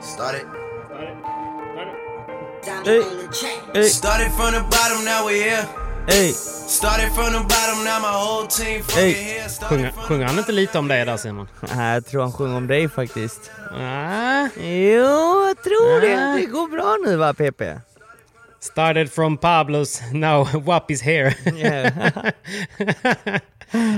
Started. Hey, hey, Started from the bottom, now we're here. hey. Started from the bottom, now my whole team fucking Hey. here. Sjunger, sjunger han inte lite om dig där Simon? Nej, jag tror han sjunger om dig faktiskt. Ah, Jo, jag tror Ah. det. Det går bra nu va PP? started from Pablos, now WAP is here. Yeah.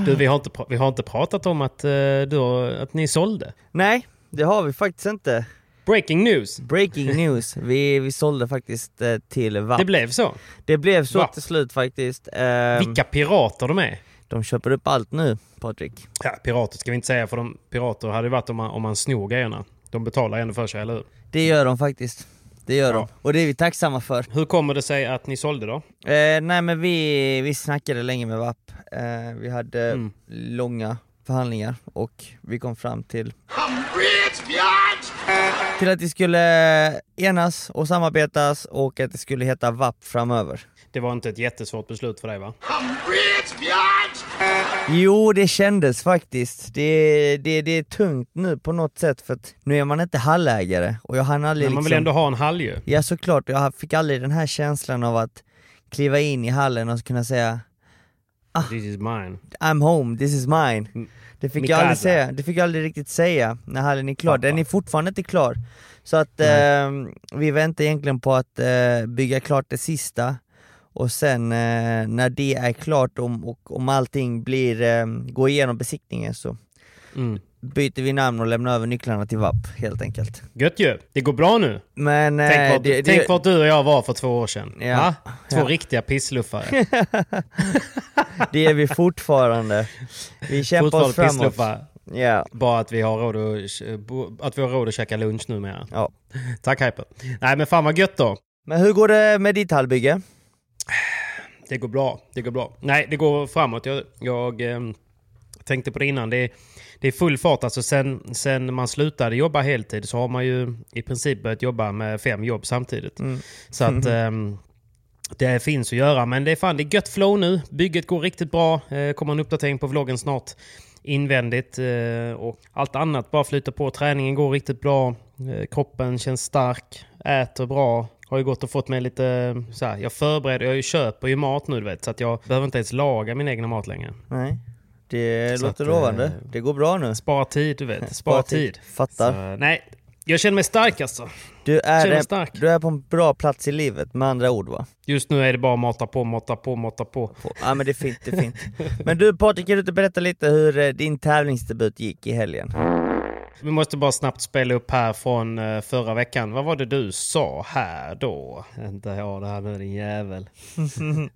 du, vi har, inte, vi har inte pratat om att, eh, du, har- att ni sålde. Nej, det har vi faktiskt inte. Breaking news. Breaking news. Vi, vi sålde faktiskt eh, till VAP. Det blev så. Det blev så Va? till slut faktiskt. Ehm, Vilka pirater de är. De köper upp allt nu, Patrik. Ja, pirater ska vi inte säga för de pirater hade det varit om man, om man snor grejerna. De betalar ändå för sig, eller hur? Det gör de faktiskt. Det gör Ja. de. Och det är vi tacksamma för. Hur kommer det sig att ni sålde då? Eh, nej men vi, vi snackade länge med VAP. Eh, vi hade Mm. långa förhandlingar och vi kom fram till till att vi skulle enas och samarbetas och att det skulle heta VAP framöver. Det var inte ett jättesvårt beslut för dig va? Jo, det kändes faktiskt. Det, det, det är tungt nu på något sätt för att nu är man inte hallägare och jag hann aldrig Men man vill liksom... ändå ha en hall ju. Ja såklart, jag fick aldrig den här känslan av att kliva in i hallen och kunna säga This is mine. I'm home, this is mine. Mm. Det fick Min jag aldrig casa. säga, det fick jag aldrig riktigt säga när hallen är klar. Pappa. Den är fortfarande inte klar. Så att eh, vi väntar egentligen på att eh, bygga klart det sista och sen eh, när det är klart om, och om allting blir, eh, går igenom besiktningen så Mm. byter vi namn och lämnar över nycklarna till VAP helt enkelt. Gött ju. Det går bra nu. Men eh, Tänk, vart, det, tänk det, vart du och jag var för två år sedan. Ja. Va? Två Ja. riktiga pissluffare. det är vi fortfarande. Vi kämpar oss Fortfarande framåt. pissluffare. Ja, Bara att vi har råd att, att vi har råd att käka lunch numera. ja. Tack Hyper. Nej men fan vad gött då. Men hur går det med ditt hallbygge? Det går bra. Det går bra. Nej, det går framåt. Jag, jag ehm, tänkte på det innan. Det är, det är full fart. Alltså sen, sen man slutade jobba heltid så har man ju i princip börjat jobba med fem jobb samtidigt. Mm. Så att ehm, det finns att göra. Men det är fan det är gött flow nu. Bygget går riktigt bra. Eh, kommer en uppdatering på vloggen snart. Invändigt eh, och allt annat bara flyter på. Träningen går riktigt bra. Eh, kroppen känns stark. Äter bra. Har ju gått och fått mig lite så här, Jag förbereder, jag köper ju mat nu du vet. Så att jag behöver inte ens laga min egna mat längre. Nej, det Så låter att, lovande. eh, Det går bra nu. Spara tid du vet. Spara tid. Fattar. Så, nej, jag känner mig stark alltså. Du är, stark. du är på en bra plats i livet med andra ord va? Just nu är det bara mata på, mata på, mata på. Ja men det är fint, det är fint. Men du Patrik, kan du inte berätta lite hur eh, din tävlingsdebut gick i helgen? Vi måste bara snabbt spela upp här från eh, förra veckan. Vad var det du sa här då? Vänta, ja det här nu din jävel.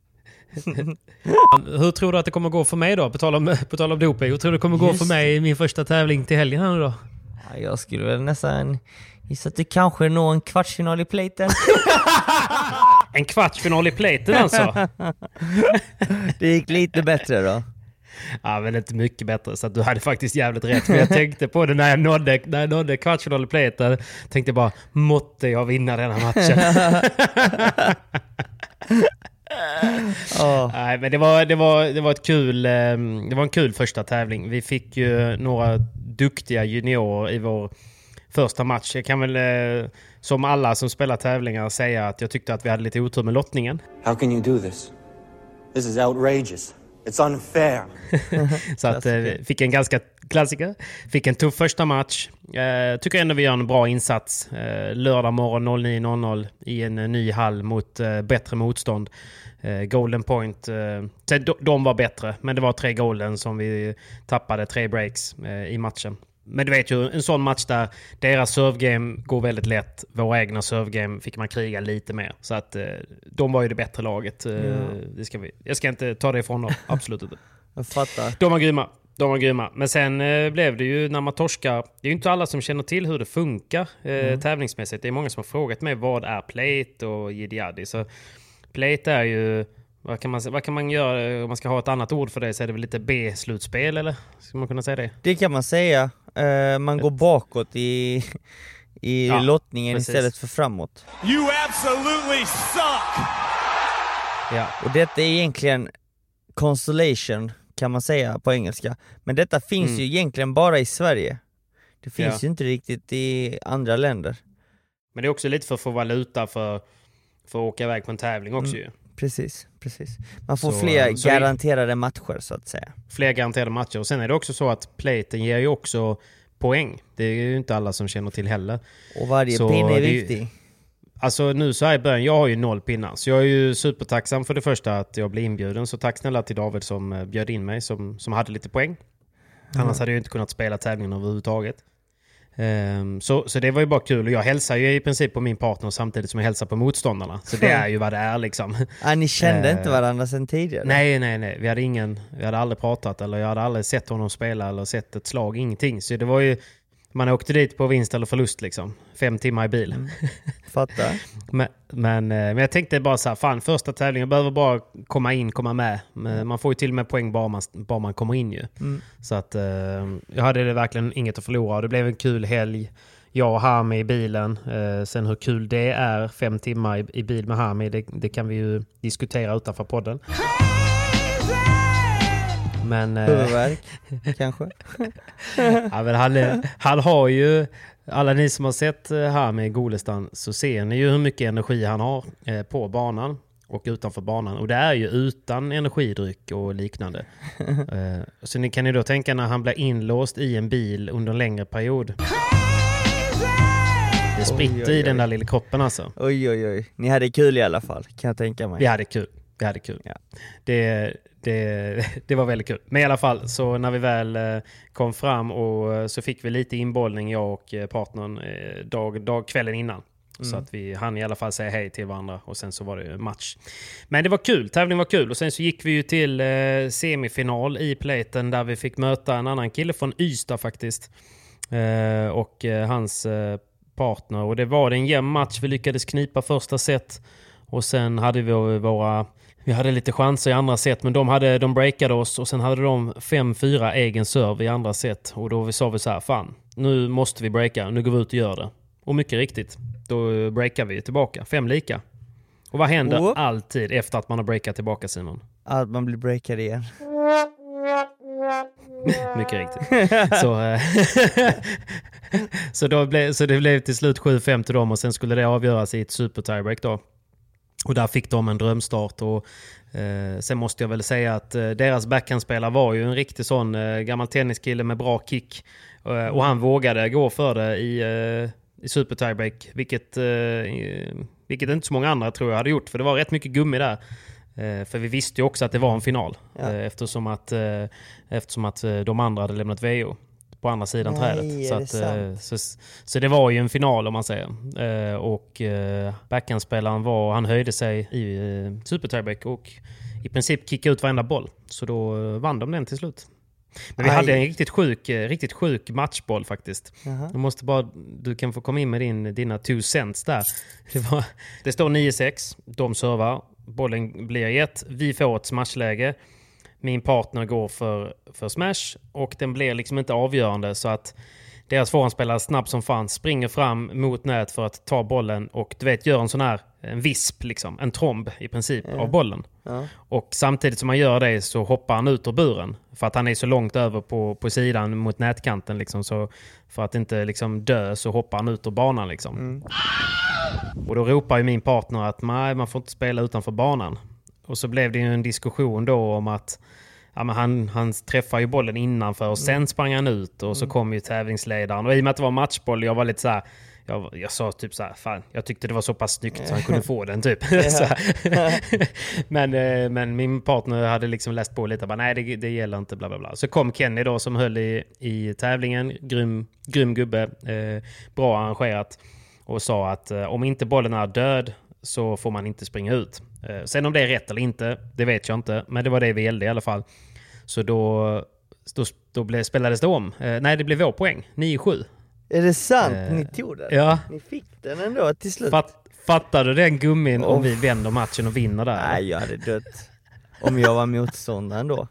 Hur tror du att det kommer gå för mig då? På tal om, på tal om doping. Hur tror du det kommer gå Just för mig i min första tävling till helgen här nu då? Ja, jag skulle väl nästan gissa att du kanske når en kvartsfinal i platen. En kvartsfinal i platen alltså? Det gick lite bättre då. Ja, men inte mycket bättre. Så du hade faktiskt jävligt rätt. För jag tänkte på det när jag nådde, när jag nådde kvartsfinal i platen. Tänkte bara, måtte jag vinna denna matchen. Ja, Nej, men det var, det var, det var ett kul, ehm, det var en kul första tävling. Vi fick ju några duktiga juniorer i vår första match. Jag kan väl, eh, som alla som spelar tävlingar, säga att jag tyckte att vi hade lite otur med lottningen. How can you do this? This is outrageous. It's unfair. Så att eh, fick en ganska klassiker. Fick en tuff första match. Eh, tycker ändå vi gör en bra insats. Eh, lördag morgon 09.00 i en eh, ny hall mot eh, bättre motstånd. Eh, golden point. Eh, så de, de var bättre, men det var tre golden som vi tappade, tre breaks eh, i matchen. Men du vet ju, en sån match där deras servegame går väldigt lätt. Våra egna servegame fick man kriga lite mer. Så att eh, de var ju det bättre laget. Eh, det ska vi, jag ska inte ta det ifrån dem, absolut inte. jag fattar. De var grymma. De var grymma. Men sen eh, blev det ju när man torskar. Det är ju inte alla som känner till hur det funkar eh, tävlingsmässigt. Det är många som har frågat mig vad är plate och jiddi. Så plate är ju... Vad kan, man, vad kan man göra om man ska ha ett annat ord för det? Så är det väl lite B-slutspel eller? Ska man kunna säga det? Det kan man säga. Eh, man går bakåt i, i Ja, lottningen precis. istället för framåt. You absolutely suck! Ja. Och detta är egentligen consolation kan man säga på engelska. Men detta finns Mm. ju egentligen bara i Sverige. Det finns Ja. ju inte riktigt i andra länder. Men det är också lite för att få valuta för, för att åka iväg på en tävling också Mm. ju. Precis, precis. Man får Så, fler så- garanterade matcher så att säga. Fler garanterade matcher. Och sen är det också så att Platen ger ju också poäng. Det är ju inte alla som känner till heller. Och varje Så pinne är viktig. Alltså nu så här i början, jag har ju noll pinnar. Så jag är ju supertacksam för det första att jag blev inbjuden. Så tack snälla till David som eh, bjöd in mig, som, som hade lite poäng. Annars hade jag inte kunnat spela tävlingen överhuvudtaget. Ehm, så, så det var ju bara kul. Och jag hälsar ju i princip på min partner samtidigt som jag hälsar på motståndarna. Så det är ju vad det är liksom. Ah, ni kände inte varandra sedan tidigare? Nej, nej, nej. Vi hade ingen... Vi hade aldrig pratat eller jag hade aldrig sett honom spela eller sett ett slag. Ingenting. Så det var ju... Man åkte dit på vinst eller förlust liksom. Fem timmar i bil. Fattar? Men, men, eh, men jag tänkte bara så här, fan första tävlingen, jag behöver bara komma in, komma med. Men Man får ju till och med poäng bara man, bara man kommer in ju. Så att eh, jag hade det verkligen inget att förlora det blev en kul helg. Jag och Hami i bilen. Eh, sen hur kul det är, fem timmar i, i bil med Hami, det, det kan vi ju diskutera utanför podden. Men, eh, Huvudvärk, kanske? Ja, men han, är- han har ju, alla ni som har sett eh, här med Golestan så ser ni ju hur mycket energi han har eh, på banan och utanför banan. Och det är ju utan energidryck och liknande. Så ni kan ju då tänka när han blir inlåst i en bil under en längre period. Det spritter i den där lilla kroppen alltså. Oj oj oj, ni hade kul i alla fall, kan jag tänka mig. Vi hade kul. Vi hade kul. Ja. Det, det, det var väldigt kul. Men i alla fall, så när vi väl eh, kom fram och eh, så fick vi lite inbollning, jag och eh, partnern, dag, dag, kvällen innan. Så att vi hann i alla fall säga hej till varandra och sen så var det match. Men det var kul, tävlingen var kul och sen så gick vi ju till eh, semifinal i Platen där vi fick möta en annan kille från Ystad faktiskt. Eh, och eh, hans partner och det var en jämn match. Vi lyckades knipa första set och sen hade vi våra vi hade lite chanser i andra set men de, hade, de breakade oss och sen hade de 5-4 egen serve i andra set. Och då sa vi så här, fan nu måste vi breaka, nu går vi ut och gör det. Och mycket riktigt, då breakar vi tillbaka, fem lika. Och vad händer Whoop. alltid efter att man har breakat tillbaka Simon? Att man blir breakad igen. Mycket riktigt. Så, eh, så, då blev, så det blev till slut 7-5 till dem och sen skulle det avgöras i ett super tiebreak då. Och där fick de en drömstart. Och, eh, sen måste jag väl säga att eh, deras backhandspelare var ju en riktig sån eh, gammal tenniskille med bra kick. Eh, och han vågade gå för det i, eh, i super tiebreak. Vilket, eh, vilket inte så många andra tror jag hade gjort. För det var rätt mycket gummi där. För vi visste ju också att det var en final. Ja. Eftersom att, eftersom att de andra hade lämnat VO på andra sidan Nej, trädet. Så, att, eh, så, så det var ju en final om man säger. Eh, och eh, backhandspelaren var, han höjde sig i eh, super tiebreak och i princip kickade ut varenda boll. Så då vann de den till slut. Men vi Aj. hade en riktigt sjuk, riktigt sjuk matchboll faktiskt. Jaha. Du, måste bara, du kan få komma in med din, dina two cents där. Det, var, det står 9-6, de servar, bollen blir ett, vi får ett smashläge. Min partner går för, för smash och den blir liksom inte avgörande så att deras forehandspelare snabb som fan springer fram mot nät för att ta bollen och du vet gör en sån här en visp, liksom, en tromb i princip av bollen. Ja. Och samtidigt som han gör det så hoppar han ut ur buren. För att han är så långt över på, på sidan mot nätkanten. Liksom, så för att inte liksom, dö så hoppar han ut ur banan. Liksom. Och då ropar ju min partner att man får inte spela utanför banan. Och så blev det ju en diskussion då om att ja, men han, han träffar ju bollen innanför och sen sprang han ut och så kom ju tävlingsledaren. Och i och med att det var matchboll, jag var lite så här, jag, jag sa typ så här, fan, jag tyckte det var så pass snyggt så han kunde få den typ. men, eh, men min partner hade liksom läst på lite, bara, nej det, det gäller inte, bla bla bla. Så kom Kenny då som höll i, i tävlingen, grym, grym gubbe, eh, bra arrangerat. Och sa att eh, om inte bollen är död så får man inte springa ut. Eh, sen om det är rätt eller inte, det vet jag inte. Men det var det vi gällde i alla fall. Så då, då, då blev, spelades det om. Eh, nej, det blev vår poäng. 9-7. Är det sant? Eh, Ni tog den? Ja. Ni fick den ändå till slut? Fatt, fattar du den gummin om Oh. vi vänder matchen och vinner där? Nej, jag hade dött. Om jag var motståndaren då.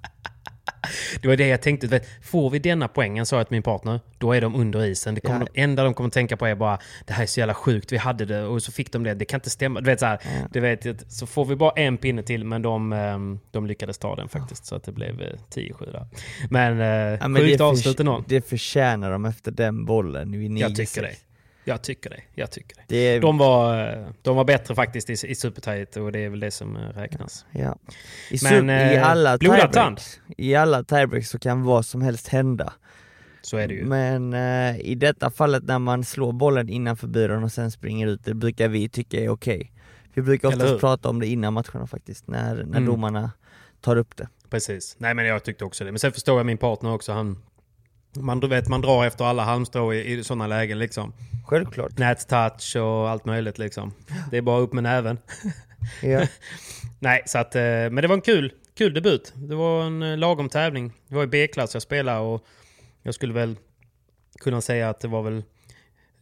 Det var det jag tänkte. Vet, får vi denna poängen, sa jag till min partner, då är de under isen. Det kommer, Ja. Det enda de kommer tänka på är bara det här är så jävla sjukt, vi hade det och så fick de det. Det kan inte stämma. Du vet, så, här, du vet, så får vi bara en pinne till, men de, ehm, de lyckades ta den faktiskt. Så att det blev eh, 10-7 där. Men, eh, Ja, men sjukt det, avslut ändå. det förtjänar de efter den bollen vid 9 Jag tycker det. Jag tycker det. Jag tycker det. Det De var, de var bättre faktiskt i, i Supertight och det är väl det som eh, räknas. ja. I, Men, i eh, alla blodad i alla tiebreaks så kan vad som helst hända. Så är det ju. Men eh, i detta fallet när man slår bollen innanför byrån och sen springer ut, det brukar vi tycka är okej. Vi brukar oftast prata om det innan matcherna faktiskt, när, när Mm. domarna tar upp det. Precis. Nej men jag tyckte också det. Men sen förstår jag min partner också. Han, man, du vet, man drar efter alla halmstrå i, i sådana lägen liksom. Självklart. Nättouch och allt möjligt liksom. Det är bara upp med näven. Ja. Nej, så att, eh, men det var en kul, kul debut. Det var en eh, lagom tävling. Det var i B-klass jag spelade och jag skulle väl kunna säga att det var väl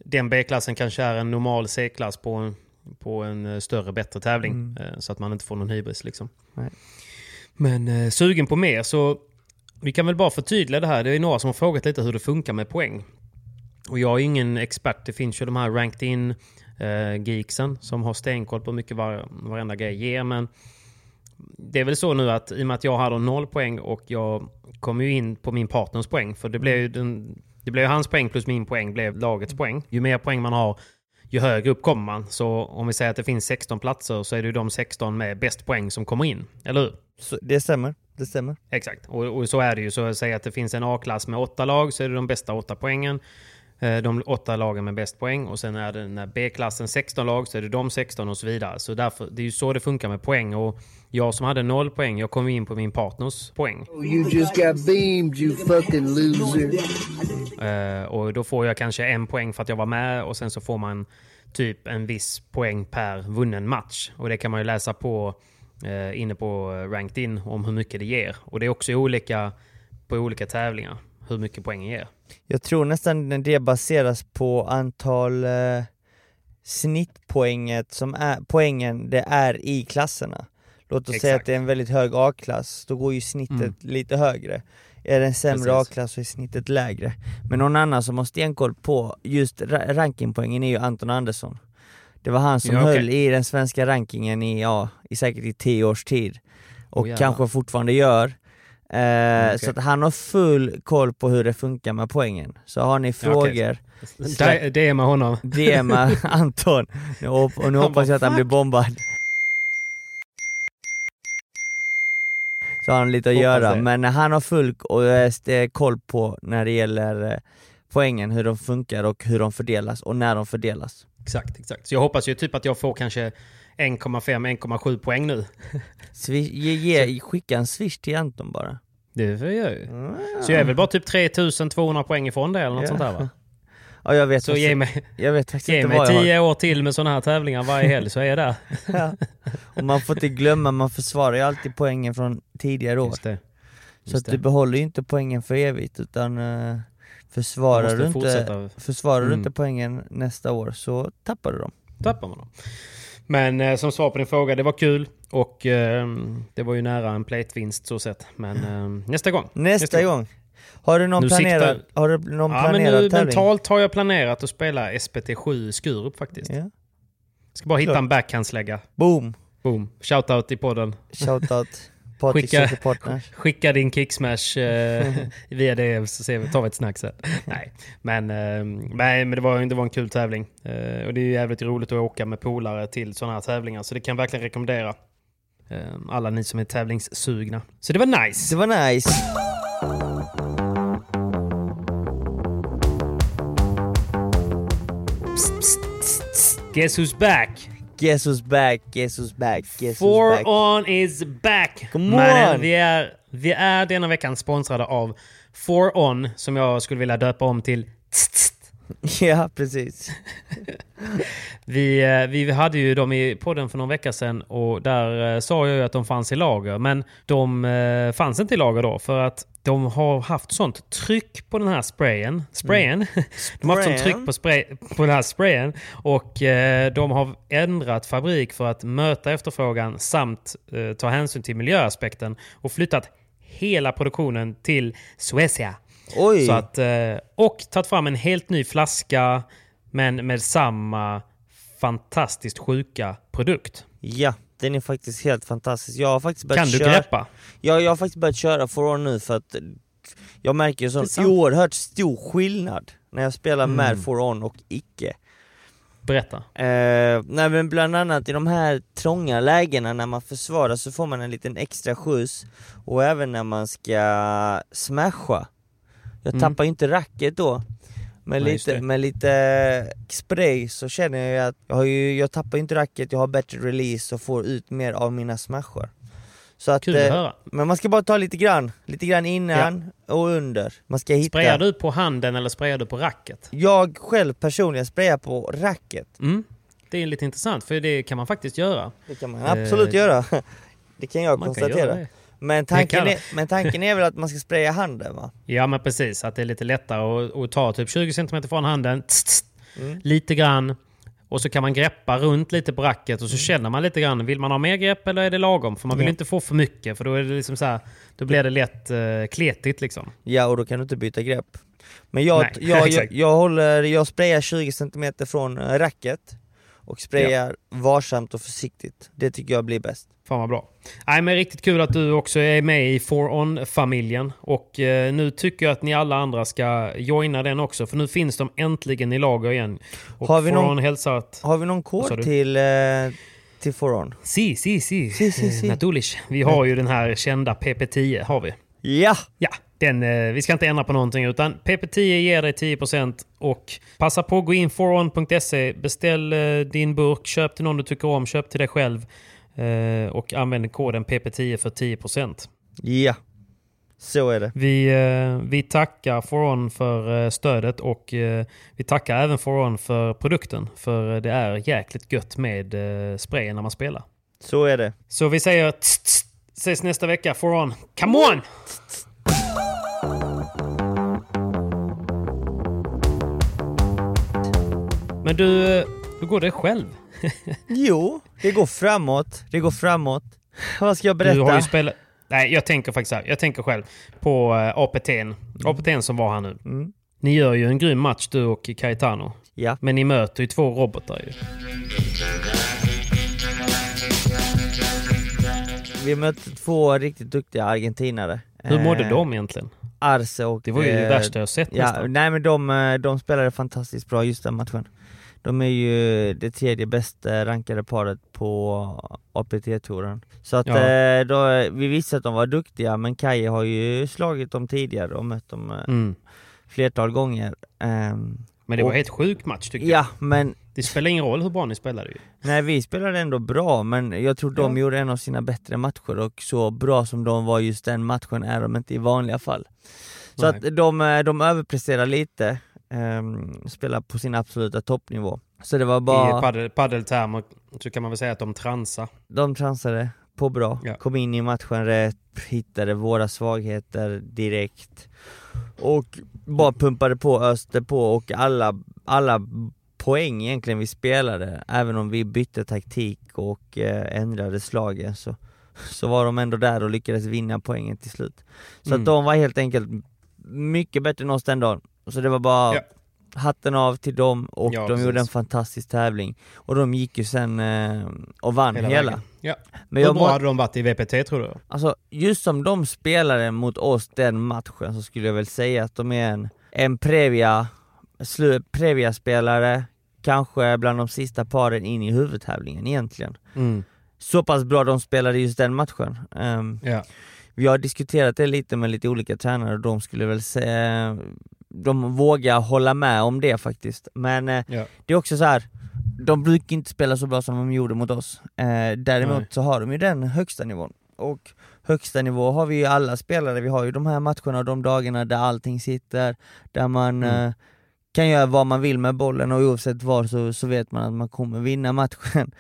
den B-klassen kanske är en normal C-klass på, på en eh, större, bättre tävling. eh, Så att man inte får någon hybris liksom. Nej. Men eh, sugen på mer så vi kan väl bara förtydliga det här. Det är några som har frågat lite hur det funkar med poäng. Och jag är ingen expert. Det finns ju de här ranked in eh, geeksen som har stenkoll på hur mycket var, varenda grej ger. Men det är väl så nu att i och med att jag hade noll poäng och jag kom ju in på min partners poäng. För det blev ju, den, det blev ju hans poäng plus min poäng blev lagets poäng. Ju mer poäng man har, ju högre upp kommer man. Så om vi säger att det finns 16 platser så är det ju de 16 med bäst poäng som kommer in. Eller hur? Så det stämmer, det stämmer. Exakt, och, och så är det ju. Så säg att det finns en A-klass med åtta lag så är det de bästa åtta poängen. Eh, De åtta lagen med bäst poäng och sen är det den här B-klassen 16 lag så är det de 16 och så vidare. Så därför, det är ju så det funkar med poäng. Och jag som hade noll poäng, jag kom in på min partners poäng. You just got beamed, you fucking loser. Eh, och då får jag kanske en poäng för att jag var med och sen så får man typ en viss poäng per vunnen match. Och det kan man ju läsa på eh, inne på Ranked In om hur mycket det ger. Och det är också olika på olika tävlingar hur mycket poängen ger. Jag tror nästan det baseras på antal eh, snittpoänget som är, poängen det är i klasserna. Låt oss säga Exakt. att det är en väldigt hög A-klass, då går ju snittet Mm. lite högre. Är det en sämre. A-klass så är snittet lägre. Men någon annan som har stenkoll på just ra- rankingpoängen är ju Anton Andersson. Det var han som Ja, okej. höll i den svenska rankingen i, ja, i säkert i tio års tid. Och jävlar. kanske fortfarande gör. Eh, okej. Så att han har full koll på hur det funkar med poängen. Så har ni frågor, är med honom. DMa Anton. Nu Och nu hoppas jag att han blir bombad. Så har han lite att Hoppas göra, det. men han har full och, eh, st- koll på när det gäller eh, poängen, hur de funkar och hur de fördelas och när de fördelas. Exakt, exakt. Så jag hoppas ju typ att jag får kanske 1,5-1,7 poäng nu. Swi- ge, ge, skicka en swish till Anton bara. Det får jag ju. Så jag är väl bara typ 3200 poäng ifrån det eller något Ja. sånt där va? Ja, jag vet Så faktiskt, ge mig, jag vet faktiskt ge mig jag har. 10 år till med sådana här tävlingar varje helg så är jag där. Ja. Och man får inte glömma, man försvarar ju alltid poängen från tidigare år. Just det. Så Just att det. du behåller ju inte poängen för evigt utan uh, försvarar, du inte, försvarar du Mm. inte poängen nästa år så tappar du dem. tappar man dem. Men eh, som svar på din fråga, det var kul och eh, det var ju nära en platevinst så sett. Men eh, nästa gång. Nästa, gång. Har du någon Nu planerad, siktar- har du någon Ja, men planerad nu tävling? mentalt har jag planerat att spela SPT7 i Skurup faktiskt. Ja. Ska bara hitta Klart. en backhandslägga. Boom! Boom. Shoutout i podden. Shoutout Skicka- Skicka... Din kicksmash eh, via det så ser vi, tar vi ett snack sen. Nej, men, eh, nej, men det, var, det var en kul tävling. Eh, och det är jävligt roligt att åka med polare till sådana här tävlingar. Så det kan jag verkligen rekommendera. Eh, alla ni som är tävlingssugna. Så det var nice. Det var nice. Guess who's back? Guess who's back, guess who's back, guess Four who's back. on is back! Come Mannen, on! Vi, är, vi är denna veckan sponsrade av Four on, som jag skulle vilja döpa om till Tst, tst. Ja, precis. Vi, eh, vi hade ju dem i podden för någon vecka sedan och där eh, sa jag ju att de fanns i lager. Men de eh, fanns inte i lager då för att de har haft sånt tryck på den här sprayen. Sprayen? De har haft sånt tryck på, spray, på den här sprayen och eh, de har ändrat fabrik för att möta efterfrågan samt eh, ta hänsyn till miljöaspekten och flyttat hela produktionen till Suecia. Oj! Så att, eh, och tagit fram en helt ny flaska men med samma fantastiskt sjuka produkt. Ja, den är faktiskt helt fantastisk. Jag har faktiskt börjat Kan du köra... greppa? Ja, jag har faktiskt börjat köra For On nu för att jag märker är sån oerhört stor skillnad när jag spelar Mm. med For On och icke. Berätta. Eh, nej men bland annat i de här trånga lägena när man försvarar så får man en liten extra skjuts och även när man ska smasha. Jag Mm. tappar ju inte racket då. Nej, just lite, med lite spray så känner jag ju att jag, har ju, jag tappar inte racket, jag har bättre release och får ut mer av mina smashar. Så att, Kul att eh, höra. men man ska bara ta lite grann, lite grann innan och under. Man ska hitta... Sprayar du på handen eller sprayar du på racket? Jag själv personligen sprayar på racket. Mm. Det är lite intressant, för det kan man faktiskt göra. Det kan man absolut Eh, göra. Det kan jag Man kan konstatera. det. Men, tanken är, men tanken är väl att man ska spraya handen va? Ja, men precis. Att det är lite lättare att, att ta typ 20 cm från handen, tss, tss, Mm. lite grann. Och så kan man greppa runt lite på racket och så känner man lite grann. Vill man ha mer grepp eller är det lagom? För man vill Ja. inte få för mycket för då är det liksom så här, Då blir det lätt uh, kletigt liksom. Ja, och då kan du inte byta grepp. Men jag, Nej, jag, jag, jag, håller, jag sprayar 20 cm från eh, racket och sprayar varsamt och försiktigt. Det tycker jag blir bäst. Fan vad bra. Nej, men riktigt kul att du också är med i For On-familjen. Och eh, nu tycker jag att ni alla andra ska joina den också. För nu finns de äntligen i lager igen. Och Har vi någon- On hälsar att... Har vi någon kod till, eh, till Foron? Si, si, si. Si, si, si. Eh, Naturligt. Vi har ju den här kända PP10, har vi. Ja! Ja, den, eh, vi ska inte ändra på någonting utan PP10 ger dig 10% och passa på att gå in foron.se, beställ eh, din burk, köp till någon du tycker om, köp till dig själv eh, och använd koden PP10 för 10%. Ja. Så är det. Vi, vi tackar Foron för stödet och vi tackar även Foron för produkten för det är jäkligt gött med sprayen när man spelar. Så är det. Så vi säger ses nästa vecka. Foron, come on! Men du, eh, hur går det själv? Jo, det går framåt. Det går framåt. Vad ska jag berätta? Du har ju spelat... Nej, jag tänker faktiskt här. Jag tänker själv på uh, APT'n. APT'n som var här nu. Mm. Ni gör ju en grym match du och Caetano. Ja. Men ni möter ju två robotar ju. Vi mötte två riktigt duktiga argentinare. Hur mådde Eh, de egentligen? Arce och... Det var ju det eh, värsta jag sett Ja, nästan. nej men de, eh, de spelade fantastiskt bra just den matchen. De är ju det tredje bästa rankade paret på APT-touren. Så att Ja. eh, då, vi visste att de var duktiga, men Kaj har ju slagit dem tidigare och mött dem eh, Mm. flertal gånger. Ehm, Men det var Och- helt sjuk match tycker jag. ja, men Det spelar ingen roll hur bra ni spelade ju. nej, vi spelade ändå bra, men jag tror de Ja. gjorde en av sina bättre matcher och så bra som de var just den matchen är de inte i vanliga fall. Så Nej. att de, eh, de överpresterar lite, um, spelar på sin absoluta toppnivå. Så det var I bara, paddel, paddeltermer så kan man väl säga att de transar. de chansade på bra, Ja. kom in i matchen rätt, hittade våra svagheter direkt och bara pumpade på, öste på och alla, alla poäng egentligen vi spelade, även om vi bytte taktik och eh, ändrade slagen så, så var de ändå där och lyckades vinna poängen till slut. Så Mm. att de var helt enkelt mycket bättre än oss den dagen. Så det var bara Ja. hatten av till dem och Ja, de precis. gjorde en fantastisk tävling. Och de gick ju sen eh, och vann hela. vägen. Ja. Men Hur bra hade de varit i VPT tror du? alltså, just som de spelade mot oss den matchen så skulle jag väl säga att de är en, en Previa, Previa-spelare, kanske bland de sista paren in i huvudtävlingen egentligen. Mm. Så pass bra de spelade just den matchen. Ehm, Ja. vi har diskuterat det lite med lite olika tränare och de skulle väl säga, de vågar hålla med om det faktiskt. Men eh, Ja. det är också så här. de brukar inte spela så bra som de gjorde mot oss. Eh, däremot Nej. så har de ju den högsta nivån. Och högsta nivå har vi ju alla spelare, vi har ju de här matcherna och de dagarna där allting sitter, där man Mm. eh, kan göra vad man vill med bollen och oavsett var så, så vet man att man kommer vinna matchen.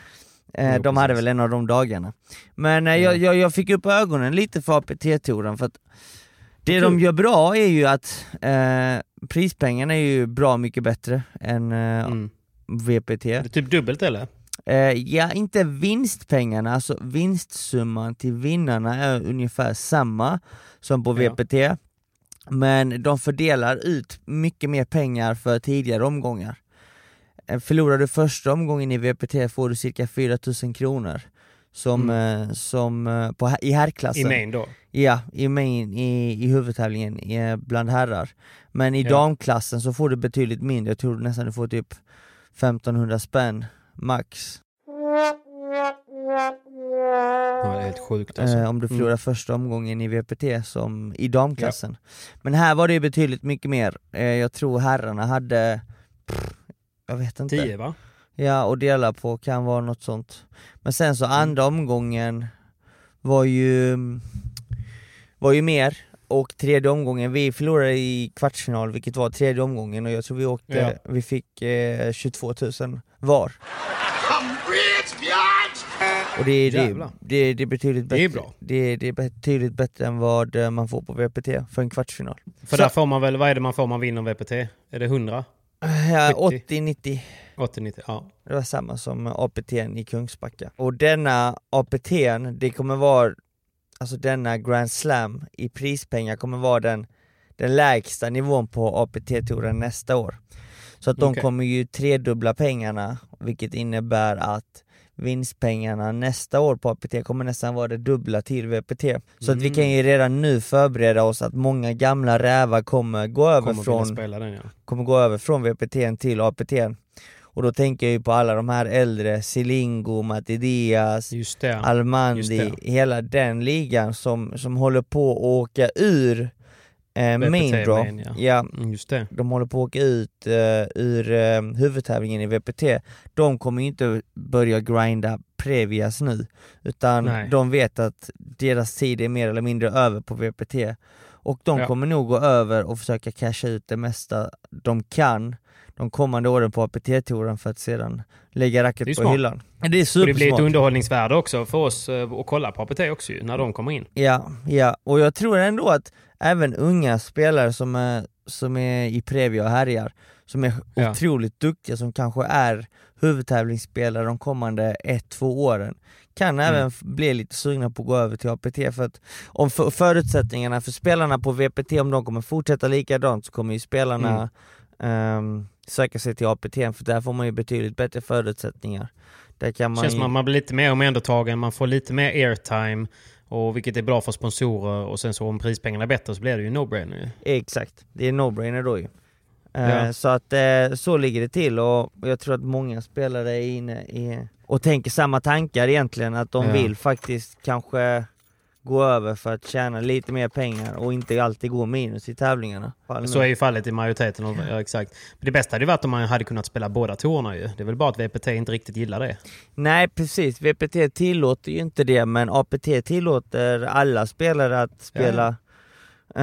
Eh, Jo, de hade precis. väl en av de dagarna. Men eh, jag, Mm. jag, jag fick upp ögonen lite för APT-touren för att det de gör bra är ju att eh, prispengarna är ju bra mycket bättre än eh, Mm. VPT. Det är typ dubbelt eller? Eh, ja, inte vinstpengarna, alltså vinstsumman till vinnarna är ungefär samma som på Ja. VPT. Men de fördelar ut mycket mer pengar för tidigare omgångar. Eh, Förlorar du första omgången i VPT får du cirka 4000 kronor som, eh, som eh, på, i herrklassen. Mm. I main då? Ja, i, main, i, i huvudtävlingen i, bland herrar. Men i Ja. damklassen så får du betydligt mindre, jag tror nästan du får typ 1500 spänn max. Ja, det är helt sjukt alltså. Eh, om du Mm. förlorar första omgången i VPT som i damklassen. Men här var det ju betydligt mycket mer. Eh, jag tror herrarna hade, pff, jag vet inte. 10 va? Ja, och dela på kan vara något sånt. Men sen så andra omgången var ju, var ju mer, och tredje omgången, vi förlorade i kvartsfinal vilket var tredje omgången och jag tror vi åkte, Ja. vi fick eh, 22 000 var. Och det, är- det, det, det är betydligt bättre, Det är bra. Det, det är betydligt bättre än vad eh, man får på VPT för en kvartsfinal. För Så- där får man väl, vad är det man får om man vinner VPT? Är det 100? Ja, 70. 80-90 80-90? Ja. Det var samma som APT i Kungsbacka. Och denna APT, det kommer vara, alltså denna Grand Slam i prispengar kommer vara den, den lägsta nivån på APT-touren nästa år. Så att de Okej. kommer ju tredubbla pengarna, vilket innebär att vinstpengarna nästa år på APT kommer nästan vara det dubbla till VPT. Så att vi Mm. kan ju redan nu förbereda oss att många gamla rävar kommer gå över Kommer från den ja. kommer gå över från VPT till APT. Och då tänker jag ju på alla de här äldre, Silingo, Matidias, Almandi, hela den ligan som, som håller på att åka ur eh, main draw. ja. ja. Mm, Just det. De håller på att åka ut eh, ur eh, huvudtävlingen i VPT. De kommer ju inte börja grinda Previas nu, utan Nej. de vet att deras tid är mer eller mindre över på VPT. Och de Ja. kommer nog gå över och försöka casha ut det mesta de kan de kommande åren på APT-touren för att sedan lägga racket på hyllan. Det är Och det blir ett supersmart. underhållningsvärde också för oss eh, att kolla på APT också ju, när de kommer in. Ja, ja, och jag tror ändå att även unga spelare som är, som är i Previa och härjar, som är Ja. otroligt duktiga, som kanske är huvudtävlingsspelare de kommande ett, två åren, kan Mm. även bli lite sugna på att gå över till APT för att om för, förutsättningarna för spelarna på VPT, om de kommer fortsätta likadant så kommer ju spelarna ehm, söka sig till APT för där får man ju betydligt bättre förutsättningar. Där kan man Känns ju... att man blir lite mer omhändertagen, man får lite mer airtime, och vilket är bra för sponsorer. Och sen så om prispengarna är bättre så blir det ju no-brainer. Exakt, det är no-brainer då ju. Eh, Ja. Så att eh, så ligger det till och jag tror att många spelare är inne i och tänker samma tankar egentligen, att de Ja. vill faktiskt kanske gå över för att tjäna lite mer pengar och inte alltid gå minus i tävlingarna. Så är ju fallet i majoriteten. Av, ja, exakt. Men det bästa hade ju varit om man hade kunnat spela båda tourerna ju. Det är väl bara att VPT inte riktigt gillar det. Nej precis, VPT tillåter ju inte det men APT tillåter alla spelare att spela eh,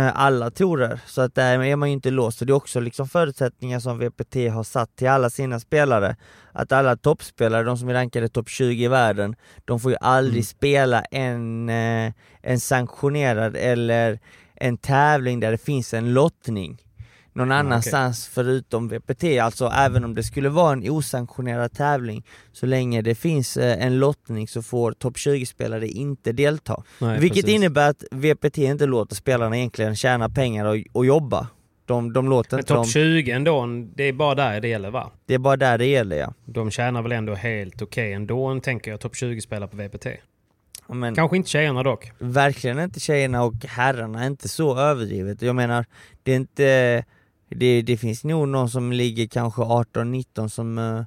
alla torer, så att där är man ju inte låst. Och det är också liksom förutsättningar som VPT har satt till alla sina spelare. Att alla toppspelare, de som är rankade topp 20 i världen, de får ju aldrig Mm. spela en, eh, en sanktionerad eller en tävling där det finns en lottning någon okej. annanstans förutom VPT, alltså även om det skulle vara en osanktionerad tävling så länge det finns eh, en lottning så får topp 20-spelare inte delta. Nej, Vilket precis. innebär att VPT inte låter spelarna egentligen tjäna pengar och, och jobba. De, de låter Men topp 20 ändå, det är bara där det gäller va? det är bara där det gäller ja. De tjänar väl ändå helt okej ändå, tänker jag, topp 20-spelare på VPT. Men Kanske inte tjejerna dock. verkligen inte tjejerna och herrarna, inte så överdrivet. Jag menar, det är inte, det, det finns nog någon som ligger kanske 18-19 som, eh,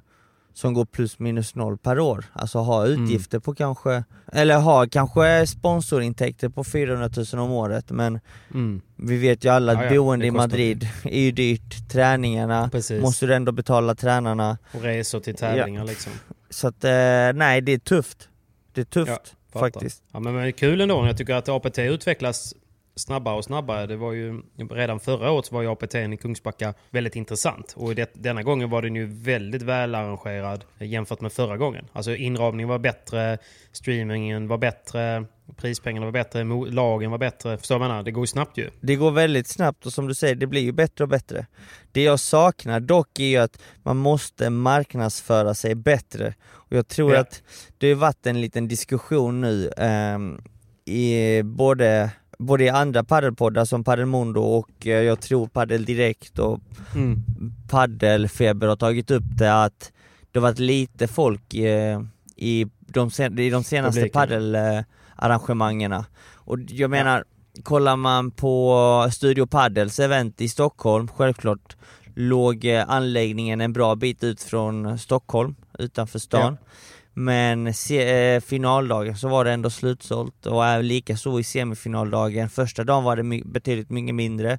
som går plus minus noll per år. Alltså har utgifter på kanske, eller har kanske sponsorintäkter på 400 000 om året men Mm. vi vet ju alla att Ja, ja, boende i Madrid är ju dyrt, träningarna Precis. måste du ändå betala tränarna. Och resor till tävlingar liksom. Så att eh, nej, det är tufft. Det är tufft fattar. faktiskt. Ja, men, men det är kul ändå. Jag tycker att APT utvecklas snabbare och snabbare. Det var ju, redan förra året så var ju APT i Kungsbacka väldigt intressant. Och det, denna gången var den ju väldigt välarrangerad jämfört med förra gången. Alltså inramningen var bättre, streamingen var bättre, prispengarna var bättre, lagen var bättre. Förstår du vad jag menar? Det går ju snabbt ju. Det går väldigt snabbt och som du säger, det blir ju bättre och bättre. Det jag saknar dock är ju att man måste marknadsföra sig bättre. Och jag tror Ja. att det har varit en liten diskussion nu ehm, i både, både i andra paddelpoddar som Paddelmundo och eh, jag tror Paddel Direkt och Mm. Paddelfeber har tagit upp det att det har varit lite folk eh, i, de sen, i de senaste paddelarrangemangerna. Och jag menar, kollar man på Studio Paddels event i Stockholm, självklart låg eh, anläggningen en bra bit ut från Stockholm, utanför stan. Men se, eh, finaldagen så var det ändå slutsålt och är lika så i semifinaldagen. Första dagen var det my- betydligt mycket mindre,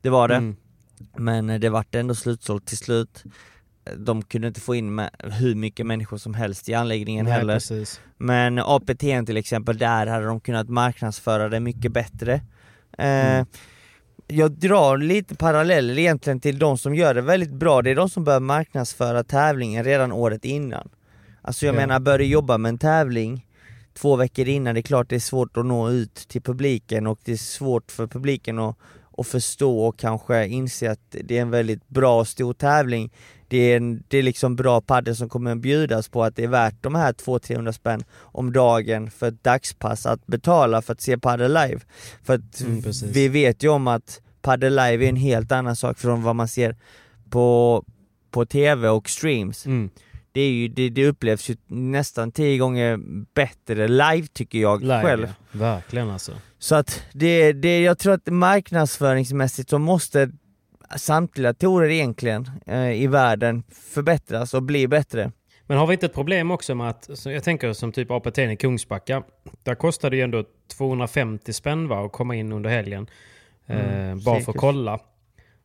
det var det. Mm. Men eh, det vart ändå slutsålt till slut. De kunde inte få in med hur mycket människor som helst i anläggningen Nej, heller. precis. Men APT till exempel, där hade de kunnat marknadsföra det mycket bättre. Eh, Mm. Jag drar lite paralleller egentligen till de som gör det väldigt bra, det är de som börjar marknadsföra tävlingen redan året innan. Alltså jag Ja. menar, börjar du jobba med en tävling två veckor innan, det är klart det är svårt att nå ut till publiken och det är svårt för publiken att, att förstå och kanske inse att det är en väldigt bra och stor tävling. Det är, en, det är liksom bra padel som kommer att bjudas på att det är värt de här 200-300 spänn om dagen för ett dagspass att betala för att se padel live. För att Mm, vi vet ju om att padel live är en helt annan sak från vad man ser på, på tv och streams. Mm. Det, är ju, det, det upplevs ju nästan tio gånger bättre live tycker jag Live, själv. ja. Verkligen alltså. Så att det, det, jag tror att marknadsföringsmässigt så måste samtliga torer egentligen eh, i världen förbättras och bli bättre. Men har vi inte ett problem också med att, jag tänker som typ APT i Kungsbacka, där kostar det ju ändå 250 spänn va, att komma in under helgen. Mm, eh, bara för att säkert. kolla.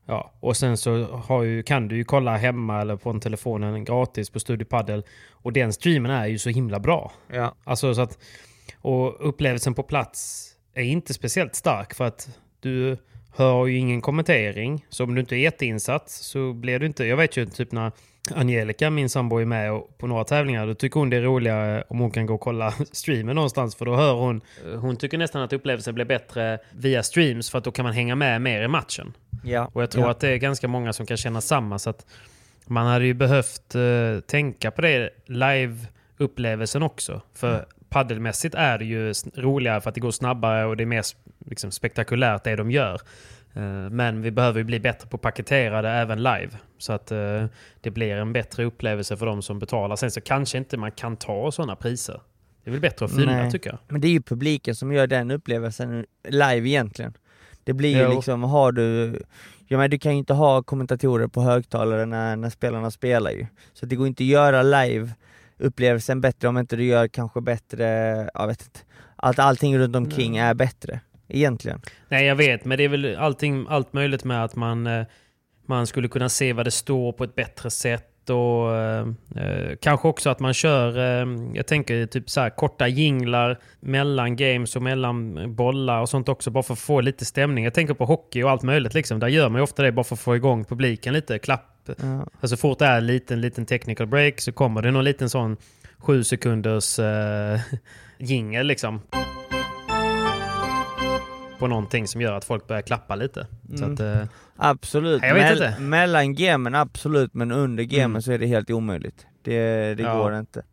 Ja, och sen så ju, kan du ju kolla hemma eller på en telefonen gratis på Studio Paddle. Och den streamen är ju så himla bra. Ja. Alltså så att, och upplevelsen på plats är inte speciellt stark för att du hör ju ingen kommentering. Så om du inte är jätteinsatt så blir du inte... Jag vet ju typ när Angelica, min sambo, är med på några tävlingar. Då tycker hon det är roligare om hon kan gå och kolla streamen någonstans. För då hör hon... Hon tycker nästan att upplevelsen blir bättre via streams för att då kan man hänga med mer i matchen. Ja. Och jag tror ja. att det är ganska många som kan känna samma. Så att man hade ju behövt eh, tänka på det live-upplevelsen också. För paddelmässigt är det ju roligare för att det går snabbare och det är mer liksom, spektakulärt det de gör. Eh, men vi behöver ju bli bättre på att paketera det även live. Så att eh, det blir en bättre upplevelse för de som betalar. Sen så kanske inte man kan ta sådana priser. Det är väl bättre att fylla Nej. tycker jag. Men det är ju publiken som gör den upplevelsen live egentligen. Det blir ju liksom, har du, ja men du kan ju inte ha kommentatorer på högtalare när, när spelarna spelar ju. Så det går inte att göra live upplevelsen bättre om inte du gör kanske bättre, jag vet inte, att allting runt omkring är bättre. Egentligen. Nej, jag vet, men det är väl allting, allt möjligt med att man, eh, man skulle kunna se vad det står på ett bättre sätt. Och eh, eh, Kanske också att man kör, eh, jag tänker typ så här korta jinglar mellan games och mellan bollar och sånt också, bara för att få lite stämning. Jag tänker på hockey och allt möjligt, liksom. där gör man ju ofta det bara för att få igång publiken lite. Klapp. Ja. Alltså fort det är en liten, liten technical break så kommer det någon liten sån sju sekunders eh, jingel liksom. På någonting som gör att folk börjar klappa lite. Mm. att, eh, Absolut, Jag vet inte. mellan gamen absolut, men under gamen Mm. så är det helt omöjligt. Det, det Ja. går inte.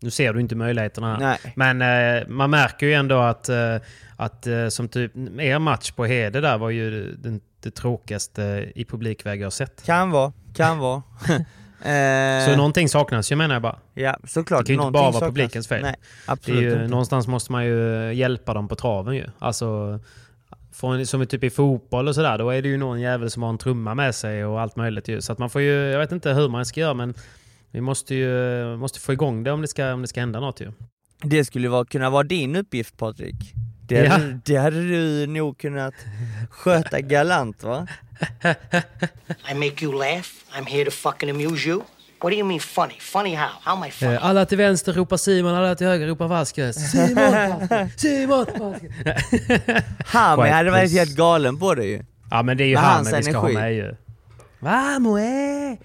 nu ser du inte möjligheterna. Nej. Men eh, man märker ju ändå att, eh, att eh, som typ er match på Hede där var ju den, det tråkigaste i publikväg jag sett. Kan vara, kan vara. eh, Så någonting saknas ju menar jag bara. ja, såklart. det kan ju inte bara vara saknas. publikens fel. Nej, absolut ju, inte. någonstans måste man ju hjälpa dem på traven ju. Alltså, från, som typ i fotboll och sådär, då är det ju någon jävel som har en trumma med sig och allt möjligt ju. Så att man får ju, jag vet inte hur man ska göra men vi måste ju måste få igång det om det ska, om det ska hända något ju. Det skulle vara, kunna vara din uppgift Patrik. Det, Ja. hade, det hade du nog kunnat sköta galant va? I make you laugh. I'm here to fucking amuse you. What do you mean funny? Funny how? How am I funny? Alla till vänster ropar Simon, alla till höger ropar Vasquez. Simon! Vasquez, Simon! Vasquez. Hami hade varit helt galen på det ju. Ja men det är ju han hans vi ska energi. ha med ju. Vamos eh!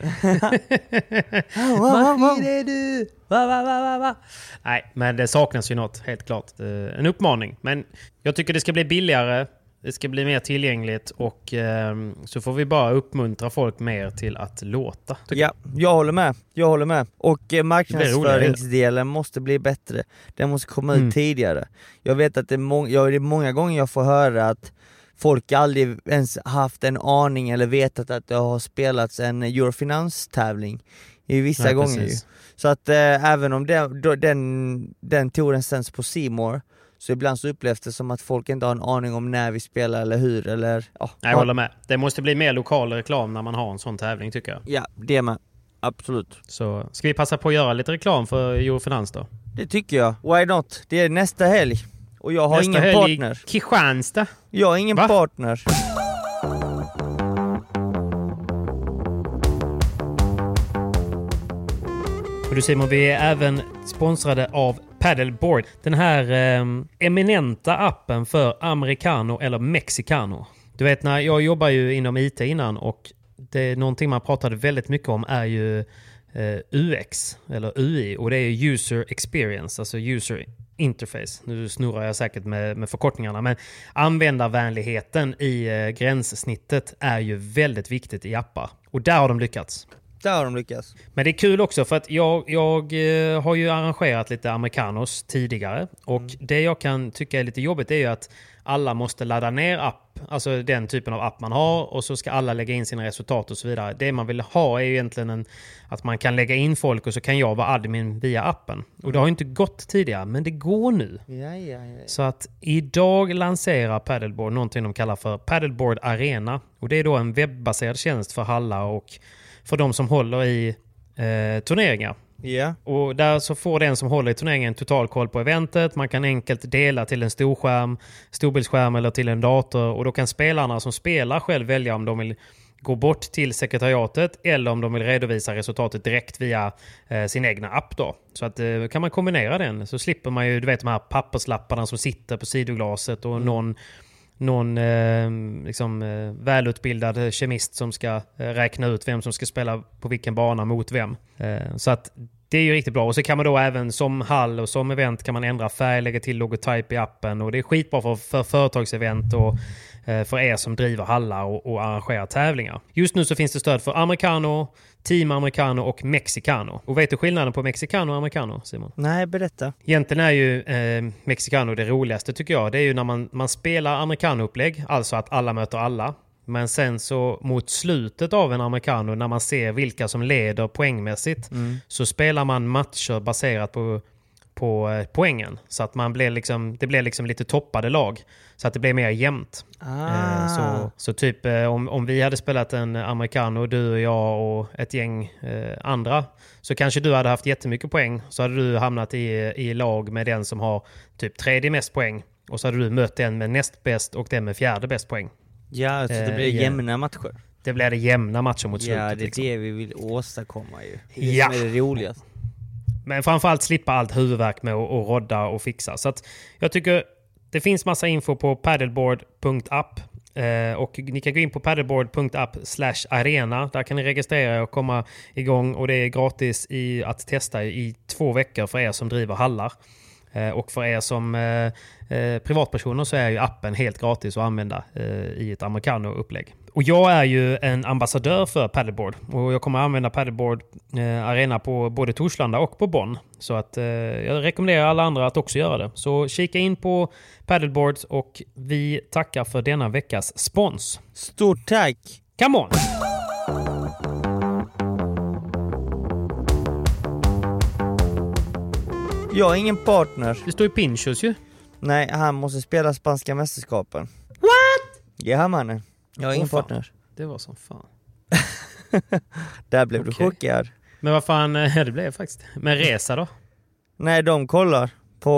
Wow. är du? Va, va, va, va, va? Nej, men det saknas ju något, helt klart. Eh, En uppmaning. Men jag tycker det ska bli billigare, det ska bli mer tillgängligt och ehm, så får vi bara uppmuntra folk mer till att låta. Ja, jag håller med. Jag håller med. Och eh, marknadsföringsdelen måste bli bättre. Den måste komma ut Mm. tidigare. Jag vet att det är, må- ja, det är många gånger jag får höra att folk aldrig ens haft en aning eller vetat att det har spelats en Eurofinans-tävling i vissa Nej, gånger ju. Så att eh, även om det, då, den, den touren sänds på More Så ibland så upplevs det som att folk inte har en aning om när vi spelar eller hur eller ja. Jag håller med. Det måste bli mer lokal reklam när man har en sån tävling tycker jag. Ja, det med. Absolut. Så ska vi passa på att göra lite reklam för Eurofinans då? Det tycker jag. Why not? Det är nästa helg. Och jag har Nästa ingen helg i partner. Kristianstad. Jag har ingen Va? partner. Och du Simon, vi är även sponsrade av Paddleboard. Den här eh, eminenta appen för americano eller mexicano. Du vet, när jag jobbar ju inom IT innan och det är någonting man pratade väldigt mycket om är ju UX eller UI och det är user experience, alltså user interface. Nu snurrar jag säkert med, med förkortningarna, men användarvänligheten i eh, gränssnittet är ju väldigt viktigt i appar. Och där har de lyckats. Där har de lyckats. Men det är kul också för att jag, jag eh, har ju arrangerat lite americanos tidigare. Och det jag kan tycka är lite jobbigt är ju att alla måste ladda ner app, alltså den typen av app man har och så ska alla lägga in sina resultat och så vidare. Det man vill ha är ju egentligen en, att man kan lägga in folk och så kan jag vara admin via appen. Och det har ju inte gått tidigare, men det går nu. Ja, ja, ja. Så att idag lanserar Paddleboard någonting de kallar för Paddleboard Arena. Och det är då en webbaserad tjänst för hallar och för de som håller i eh, turneringar. Ja. Och där så får den som håller i turneringen total koll på eventet. Man kan enkelt dela till en storskärm, storbildsskärm eller till en dator. Och då kan spelarna som spelar själv välja om de vill gå bort till sekretariatet eller om de vill redovisa resultatet direkt via eh, sin egna app. Då. Så att, eh, kan man kombinera den så slipper man ju du vet, de här papperslapparna som sitter på sidoglaset och någon någon eh, liksom, eh, välutbildad kemist som ska eh, räkna ut vem som ska spela på vilken bana mot vem. Eh, så att det är ju riktigt bra. Och så kan man då även som hall och som event kan man ändra färg, lägga till logotyp i appen. Och det är skitbra för, för företagsevent och för er som driver hallar och, och arrangerar tävlingar. Just nu så finns det stöd för americano, team americano och mexicano. Och vet du skillnaden på mexicano och americano, Simon? Nej, berätta. Egentligen är ju eh, mexicano det roligaste tycker jag. Det är ju när man, man spelar americano-upplägg, alltså att alla möter alla. Men sen så mot slutet av en americano, när man ser vilka som leder poängmässigt, så spelar man matcher baserat på, på eh, poängen. Så att man blir liksom, det blir liksom lite toppade lag. Så att det blir mer jämnt. Ah. Eh, Så, så typ eh, om, om vi hade spelat en americano, du och jag och ett gäng eh, andra, så kanske du hade haft jättemycket poäng. Så hade du hamnat i, i lag med den som har typ tredje mest poäng. Och så hade du mött den med näst bäst och den med fjärde bäst poäng. Ja, så det Eh, blir ja. jämna matcher. Det blir det jämna matcher mot slutet. Ja, det är liksom. det vi vill åstadkomma ju. Det är det Ja. som är det roligaste. Men framförallt slippa allt huvudvärk med att att rodda och fixa. Så att jag tycker det finns massa info på paddleboard.app. Eh, och ni kan gå in på paddleboard.app slash arena. Där kan ni registrera er och komma igång. Och det är gratis i, att testa i två veckor för er som driver hallar. Eh, och för er som eh, eh privatpersoner så är ju appen helt gratis att använda eh, i ett americano-upplägg. Och jag är ju en ambassadör för Paddleboard och jag kommer använda Paddleboard eh, Arena på både Torslanda och på Bonn. Så att eh, jag rekommenderar alla andra att också göra det. Så kika in på Paddleboards och vi tackar för denna veckas spons. Stort tack! Come on! Jag har ingen partner. Det står ju Pinchos ju. Nej, han måste spela spanska mästerskapen. What? Ja mannen. Jag har ingen partner. Det var som fan. Där blev du Okej. chockad. Men vad fan, eh, det blev jag faktiskt. Men resa då? Nej, de kollar på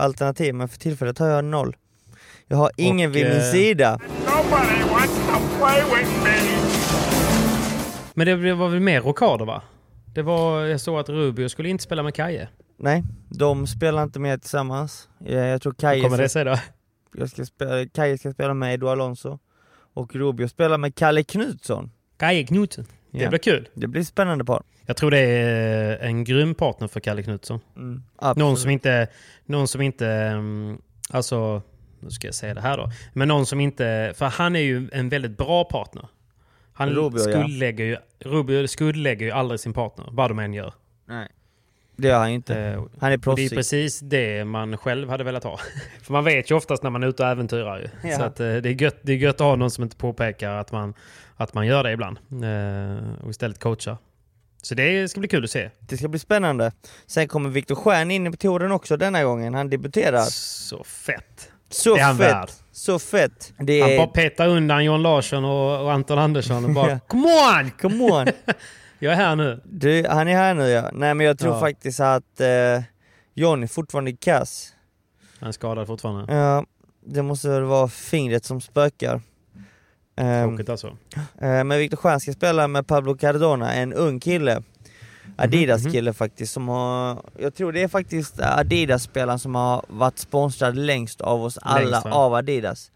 alternativ, men för tillfället har jag noll. Jag har ingen Och, vid min eh, sida. Nobody wants to play with me. Men det var väl mer rockader va? Det var, jag såg att Rubio skulle inte spela med Kaje. Nej, de spelar inte med tillsammans. Jag tror Hur Kaje kommer ska, det sig då? jag ska, spela, Kaje ska spela med Edo Alonso. Och Rubio spelar med Kalle Knutsson. Kaje Knutsen. Det Ja. blir kul. Det blir spännande par. Jag tror det är en grym partner för Kalle Knutsson. Mm, Någon som inte, någon som inte, mm, alltså, nu ska jag säga det här då. Men någon som inte, för han är ju en väldigt bra partner. Han Rubio, ja. skuldlägger ju, Rubio skuldlägger ju aldrig sin partner, vad de än gör. Nej. Det gör han ju inte. Eh, Han är Och det är proffsig. precis det man själv hade velat ha. För man vet ju oftast när man är ute och äventyrar ju. Ja. Så att, eh, det, är gött, det är gött att ha någon som inte påpekar att man, att man gör det ibland. Eh, och istället coachar. Så det ska bli kul att se. Det ska bli spännande. Sen kommer Viktor Stjern in på touren också denna gången, han debuterar. Så fett. Så det är han fett! värd. Så fett! Det Han är... bara petar undan John Larsson och, och Anton Andersson och bara Ja. Come on! Come on! Jag är här nu. Du, han är här nu ja. Nej men jag tror Ja. faktiskt att eh, John är fortfarande kass. Han är skadad fortfarande. Ja, det måste väl vara fingret som spökar. Ehm, Tråkigt alltså. eh, men Viktor Stjern ska spela med Pablo Cardona, en ung kille. Adidas kille faktiskt, som har, jag tror det är faktiskt Adidas-spelaren som har varit sponsrad längst av oss alla Längst, av Adidas.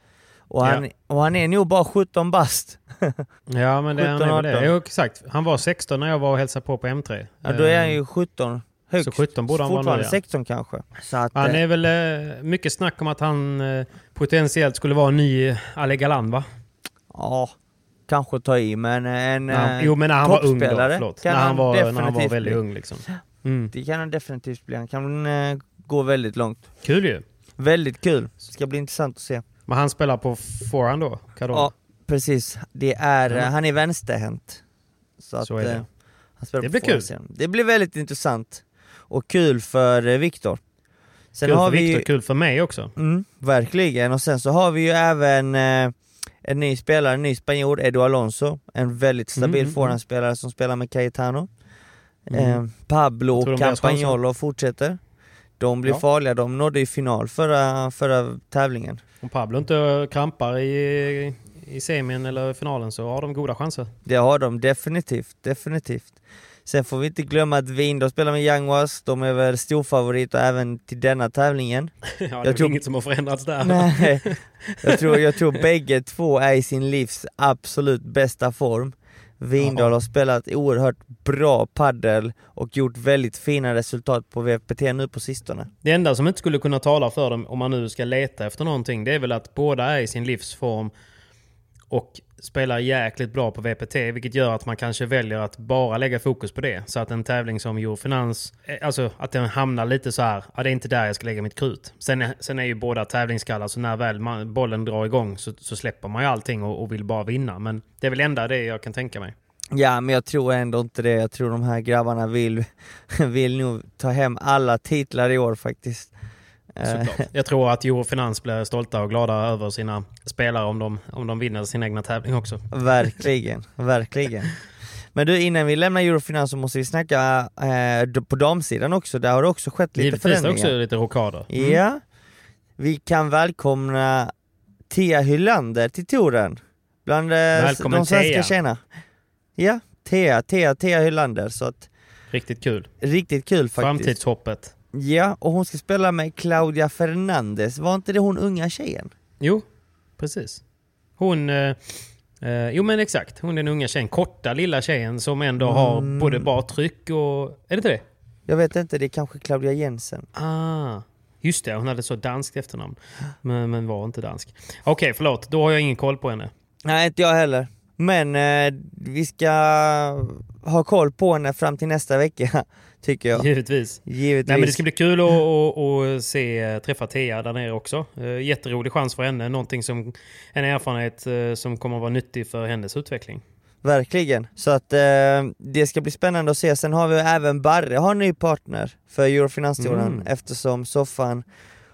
Och han, och han är nog bara 17 bast. Ja men det, han är 17, det. 18. Jo, exakt. Han var 16 när jag var och hälsade på på M3. Ja, då är han ju 17 högst. Så 17 borde han vara Fortfarande ja. 16 kanske. Att, Han eh, är väl eh, mycket snack om att han eh, potentiellt skulle vara en ny Ale Galan va? Ja, kanske ta i men en jo men när han var ung då, förlåt. När han, var, när han var väldigt bli. ung liksom. Mm. Det kan han definitivt bli, han kan eh, gå väldigt långt. Kul ju. Väldigt kul, ska bli intressant att se. Men han spelar på forehand då? Cardona? Ja, precis. Det är, eh, han är vänsterhänt. Så, att, Så är det. eh, Han spelar Det blir kul. forehand. Det blir väldigt intressant. Och kul för eh, Viktor. Sen kul har för vi Viktor, kul för mig också. mm, verkligen, och sen så har vi ju även eh, en ny spelare, en ny spanjor, Edu Alonso. En väldigt stabil Mm, mm, forehandspelare som spelar med Cayetano. Mm. Eh, Pablo och Campagnolo fortsätter. De blir Ja. farliga, de nådde ju final förra, förra tävlingen. Om Pablo inte krampar i, i semin eller finalen så har de goda chanser. Det har de definitivt, definitivt. Sen får vi inte glömma att Vindor spelar med Young de är väl storfavoriter även till denna tävlingen. Ja, det är Jag tror- inget som har förändrats där. Nej, jag tror, jag tror bägge två är i sin livs absolut bästa form. Vindal har spelat oerhört bra paddel och gjort väldigt fina resultat på VPT nu på sistone. Det enda som inte skulle kunna tala för dem om man nu ska leta efter någonting, det är väl att båda är i sin livsform och spelar jäkligt bra på VPT, vilket gör att man kanske väljer att bara lägga fokus på det. Så att en tävling som Eurofinans, eh, alltså att den hamnar lite så här, ja det är inte där jag ska lägga mitt krut. Sen är, sen är ju båda tävlingsskallar, så när väl man, bollen drar igång så, så släpper man ju allting och, och vill bara vinna. Men det är väl enda det jag kan tänka mig. Ja, men jag tror ändå inte det. Jag tror de här grabbarna vill, vill nog ta hem alla titlar i år faktiskt. Eh, Såklart. Jag tror att Eurofinans blir stolta och glada över sina spelare om de, om de vinner sin egna tävling också. Verkligen, verkligen. Men du, innan vi lämnar Eurofinans så måste vi snacka eh, på damsidan också. Där har det också skett lite Givetvis förändringar. också lite rockader. Ja, vi kan välkomna Tia Hylander till touren. Bland eh, Välkommen, de svenska tjejerna. Ja, Tia, Tia, Tia Hylander. Så att, Riktigt kul. riktigt kul faktiskt. Framtidshoppet. Ja, och hon ska spela med Claudia Fernandez. Var inte det hon unga tjejen? Jo, precis. Hon... Eh, eh, jo men exakt, hon är den unga tjejen. Korta lilla tjejen som ändå har Mm. både bra tryck och... Är det inte det? Jag vet inte, det är kanske Claudia Jensen. Ah, just det. Hon hade så danskt efternamn. Men, men var inte dansk. Okej, förlåt. Då har jag ingen koll på henne. Nej, inte jag heller. Men eh, vi ska ha koll på henne fram till nästa vecka, tycker jag. Givetvis. Givetvis. Nej men det ska bli kul att, att, att se, träffa Thea där nere också. Eh, Jätterolig chans för henne. Någonting som, en erfarenhet eh, som kommer att vara nyttig för hennes utveckling. Verkligen. Så att eh, det ska bli spännande att se. Sen har vi även Barre har en ny partner för Eurofinanstouren Mm. eftersom Soffan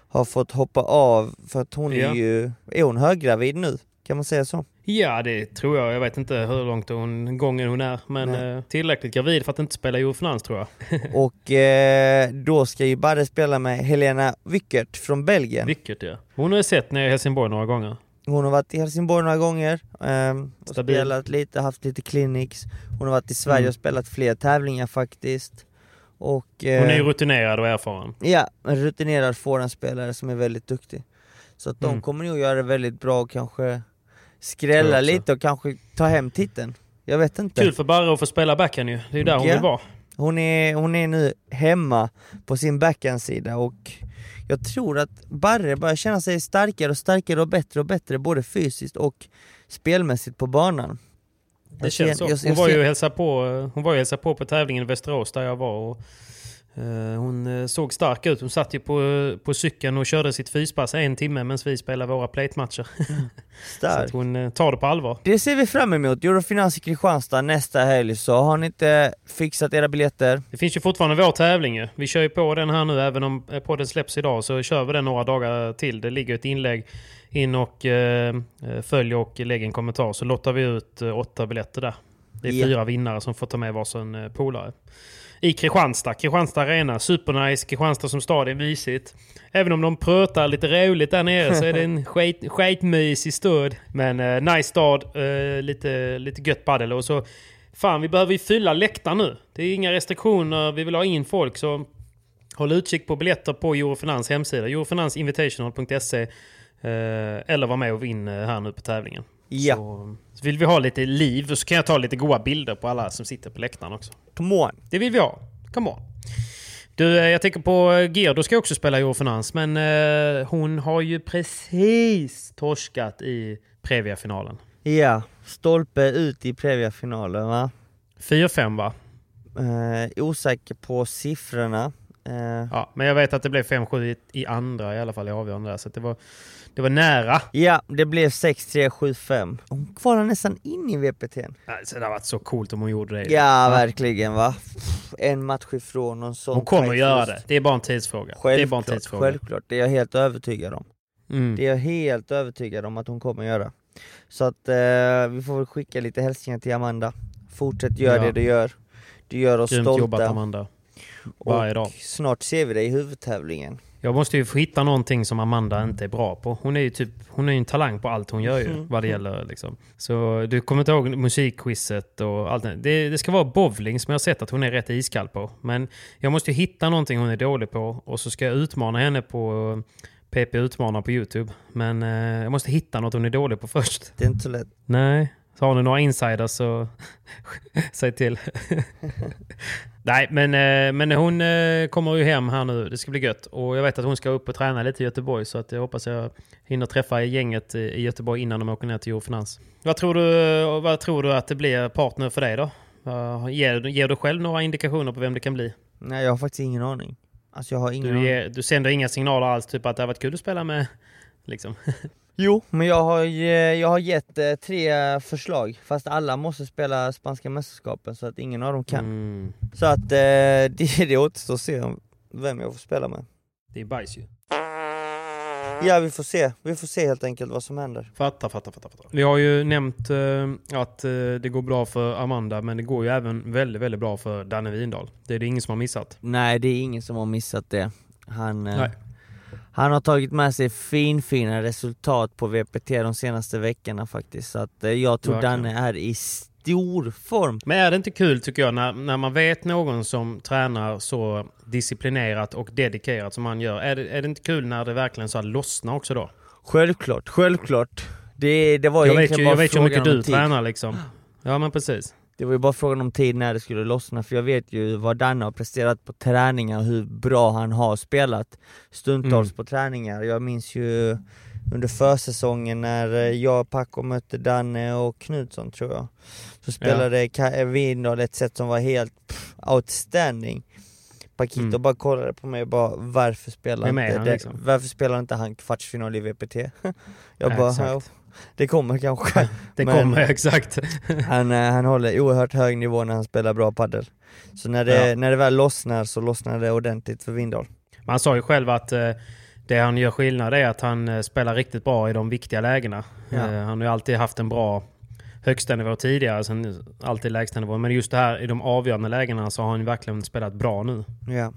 har fått hoppa av för att hon Ja. är ju, är hon höggravid nu? Kan man säga så? Ja, det tror jag. Jag vet inte hur långt hon, gången hon är. Men Nej. eh, tillräckligt gravid för att inte spela Eurofinans tror jag. Och eh, då ska ju Barre spela med Helena Wickert från Belgien. Vilket ja. Hon har jag sett nere i Helsingborg några gånger. Hon har varit i Helsingborg några gånger, ehm, och Stabil. spelat lite, haft lite clinics. Hon har varit i Sverige Mm. och spelat fler tävlingar faktiskt. Och, Hon är ju eh, rutinerad och erfaren. Ja, en rutinerad forehandspelare som är väldigt duktig. Så att de Mm. kommer nog göra det väldigt bra och kanske skrälla lite och kanske ta hem titeln. Jag vet inte. Kul för Barre att få spela backhand ju. Det är ju där hon Ja. vill vara. Hon är, hon är nu hemma på sin backhandsida och jag tror att Barre börjar känna sig starkare och starkare och bättre och bättre både fysiskt och spelmässigt på banan. Det känns så. Hon var ju och hälsade på, hon var ju hälsade på på tävlingen i Västerås där jag var. Och, Hon eh, såg stark ut. Hon satt ju på, på cykeln och körde sitt fyspass en timme medan vi spelade våra plate-matcher. Så att Stark. hon eh, tar det på allvar. Det ser vi fram emot, Eurofinans i Kristianstad nästa helg, så har ni inte fixat era biljetter, Det finns ju fortfarande vår tävling ju. Vi kör ju på den här nu, även om eh, podden släpps idag så kör vi den några dagar till. Det ligger ett inlägg in och eh, eh, följ och lägg en kommentar så lottar vi ut eh, åtta biljetter där. Det är Ja. fyra vinnare som får ta med varsin eh, polare. I Kristianstad, Kristianstad Arena, supernice, Kristianstad som stad är mysigt. Även om de prötar lite roligt där nere så är det en skit, skitmysig stad. Men eh, nice stad, eh, lite, lite gött padel och så Fan, vi behöver ju fylla läktaren nu. Det är inga restriktioner, vi vill ha in folk så håll utkik på biljetter på Eurofinans hemsida. Eurofinansinvitational.se eh, eller var med och vinn eh, här nu på tävlingen. Ja. Så, så vill vi ha lite liv så kan jag ta lite goda bilder på alla som sitter på läktaren också. Come on! Det vill vi ha. Come on. Du, eh, jag tänker på eh, Gerdo ska också spela Eurofinans men eh, hon har ju precis torskat i Previa-finalen. Ja, stolpe ut i Previa-finalen va? 4-5 va? Eh, osäker på siffrorna. Eh, Ja, men jag vet att det blev 5-7 i, i andra i alla fall i avgörande där, så att det var, det var nära. ja, det blev 6-3, 7-5. Hon kvalar nästan in i VPT. Alltså, det har varit så coolt om hon gjorde det. Ja, verkligen va? En match ifrån och sån Hon kommer att göra det. Det är bara en tidsfråga. det är bara en Självklart, tidsfråga. självklart, det är jag helt övertygad om. Mm. Det är jag helt övertygad om att hon kommer göra. Så att eh, vi får väl skicka lite hälsningar till Amanda. Fortsätt göra Ja. det du gör. Du gör oss Grymt jobbat stolta. Amanda. Varje dag. snart ser vi dig i huvudtävlingen. Jag måste ju få hitta någonting som Amanda inte är bra på. Hon är ju typ, hon är en talang på allt hon gör ju, vad det gäller liksom. Så du kommer inte ihåg musikquizet och allt det. det Det ska vara bowling som jag har sett att hon är rätt iskall på. Men jag måste ju hitta någonting hon är dålig på och så ska jag utmana henne på PP Utmanar på Youtube. Men eh, jag måste hitta något hon är dålig på först. Det är inte så lätt. Nej, så har ni några insiders så säg till. Nej, men, eh, men hon eh, kommer ju hem här nu. Det ska bli gött. Och jag vet att hon ska upp och träna lite i Göteborg så att jag hoppas jag hinner träffa gänget i Göteborg innan de åker ner till Eurofinans. Vad tror du, vad tror du att det blir partner för dig då? Ger, ger du själv några indikationer på vem det kan bli? Nej jag har faktiskt ingen aning. Alltså jag har ingen Du, ger, du sänder inga signaler alls, typ att det har varit kul att spela med... Liksom. Jo, men jag har, jag har gett eh, tre förslag, fast alla måste spela spanska mästerskapen så att ingen av dem kan. Mm. Så att eh, det, det återstår att se om vem jag får spela med. Det är bajs ju. Ja vi får se, vi får se helt enkelt vad som händer. Fattar, fattar, fattar, fattar. Vi har ju nämnt eh, att eh, det går bra för Amanda, men det går ju även väldigt, väldigt bra för Danne Windahl. Det är det ingen som har missat. Nej det är ingen som har missat det. Han, eh, Nej. Han har tagit med sig finfina resultat på VPT de senaste veckorna faktiskt. Så att eh, jag tror Verkligen. Danne är i stor form. Men är det inte kul tycker jag när, när man vet någon som tränar så disciplinerat och dedikerat som han gör. Är det, är det inte kul när det verkligen så här lossnar också då? Självklart, självklart. Det, det var Jag vet egentligen ju, bara jag vet ju hur mycket du tid. tränar liksom. Ja men precis. Det var ju bara frågan om tid när det skulle lossna, för jag vet ju vad Danne har presterat på träningar, hur bra han har spelat stundtals Mm. på träningar. Jag minns ju under försäsongen när eh, jag och Paco mötte Danne och Knutsson tror jag. Så spelade ja. Windahl ett sätt som var helt pff, outstanding. Paquito Mm. bara kollade på mig och bara varför spelar, inte, han, liksom? varför spelar inte han kvartsfinal i VPT? jag Ja, bara, exakt. Det kommer kanske. Det Men- kommer exakt. Han, eh, han håller oerhört hög nivå när han spelar bra padel. Så när det, Ja. när det väl lossnar så lossnar det ordentligt för Windahl. Man sa ju själv att eh, det han gör skillnad är att han eh, spelar riktigt bra i de viktiga lägena. Ja. Eh, han har ju alltid haft en bra högsta nivå tidigare, sen alltid lägsta nivå. Men just det här i de avgörande lägena så har han verkligen spelat bra nu. Ja,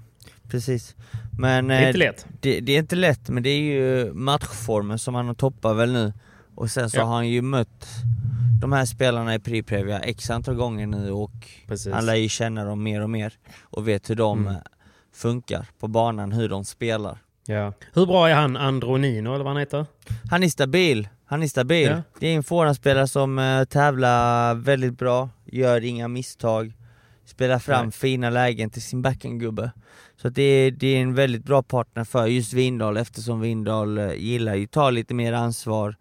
precis. Men Det är inte lätt. Det, det är inte lätt, men det är ju matchformen som han har toppat väl nu. Och sen så Ja. har han ju mött de här spelarna i Pri-Previa x antal gånger nu och Precis. han lär ju känna dem mer och mer och vet hur de Mm. eh, funkar på banan, hur de spelar. Ja. Hur bra är han Andronino eller vad han heter? Han är stabil, han är stabil. Ja. Det är en forehandspelare som uh, tävlar väldigt bra, gör inga misstag, spelar fram Nej. fina lägen till sin backhandgubbe. Så att det, är, det är en väldigt bra partner för just Windahl eftersom Windahl uh, gillar ju ta lite mer ansvar eh,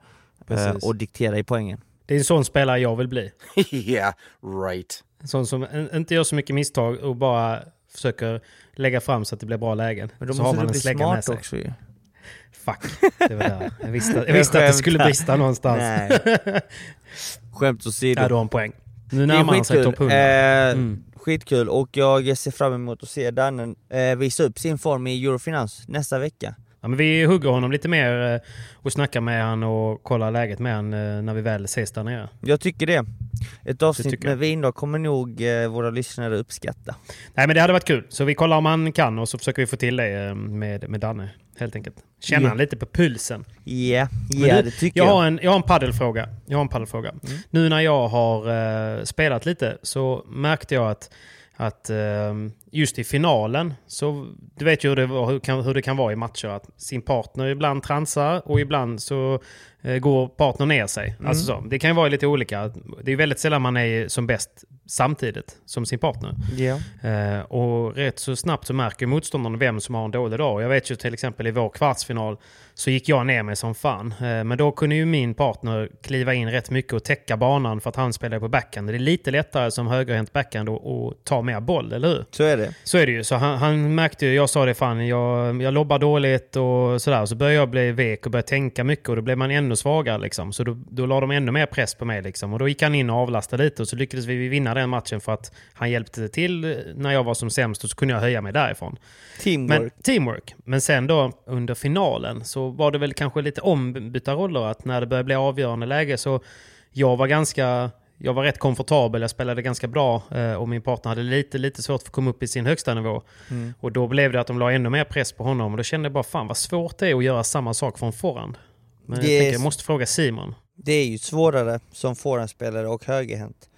Precis. och diktera i poängen. Det är en sån spelare jag vill bli. yeah, right. Sån som en- inte gör så mycket misstag och bara försöker lägga fram så att det blir bra lägen. Men då så har måste man du en bli smart också ju. Fuck, det var där. Jag visste, jag visste att det skulle brista någonstans. Nej. Skämt åsido. Ja, du har en poäng. Nu närmar han sig topp 100. Eh, Mm. Skitkul och jag ser fram emot att se Danne eh, visa upp sin form i Eurofinans nästa vecka. Ja, men vi hugger honom lite mer eh, och snackar med han och kollar läget med han eh, när vi väl ses där nere. Jag tycker det. Ett avsnitt med vin då kommer nog eh, våra lyssnare uppskatta. Nej men det hade varit kul. Så vi kollar om han kan och så försöker vi få till det med, med Danne. Helt enkelt. Känna Ja. han lite på pulsen. Ja, ja du, det tycker jag. jag. Har en, jag har en paddelfråga. Jag har en paddelfråga. Mm. Nu när jag har eh, spelat lite så märkte jag att, att just i finalen så du vet ju hur det, hur, kan, hur det kan vara i matcher att sin partner ibland transar och ibland så eh, går partnern ner sig. Mm. Alltså så, det kan ju vara lite olika. Det är väldigt sällan man är som bäst samtidigt som sin partner. Ja. Eh, och rätt så snabbt så märker motståndaren vem som har en dålig dag. Jag vet ju till exempel i vår kvartsfinal så gick jag ner mig som fan. Eh, men då kunde ju min partner kliva in rätt mycket och täcka banan för att han spelar på backhand. Det är lite lättare som högerhänt backhand att ta mer boll, eller hur? Så är det. Så är det ju. Så han, han märkte ju, jag sa det fan, jag, jag lobbar dåligt och sådär. Så började jag bli vek och började tänka mycket och då blev man ännu svagare liksom. Så då, då la de ännu mer press på mig liksom. Och då gick han in och avlastade lite och så lyckades vi vinna den matchen för att han hjälpte till när jag var som sämst och så kunde jag höja mig därifrån. Teamwork. Men, teamwork. Men sen då under finalen så var det väl kanske lite ombytta roller. Att när det började bli avgörande läge så jag var ganska... Jag var rätt komfortabel, jag spelade ganska bra eh, och min partner hade lite, lite svårt för att komma upp i sin högsta nivå. Mm. Och då blev det att de la ännu mer press på honom och då kände jag bara fan vad svårt det är att göra samma sak från forehand. Men jag Det är tänker jag måste fråga Simon. Det är ju svårare som forehandspelare och högerhänt.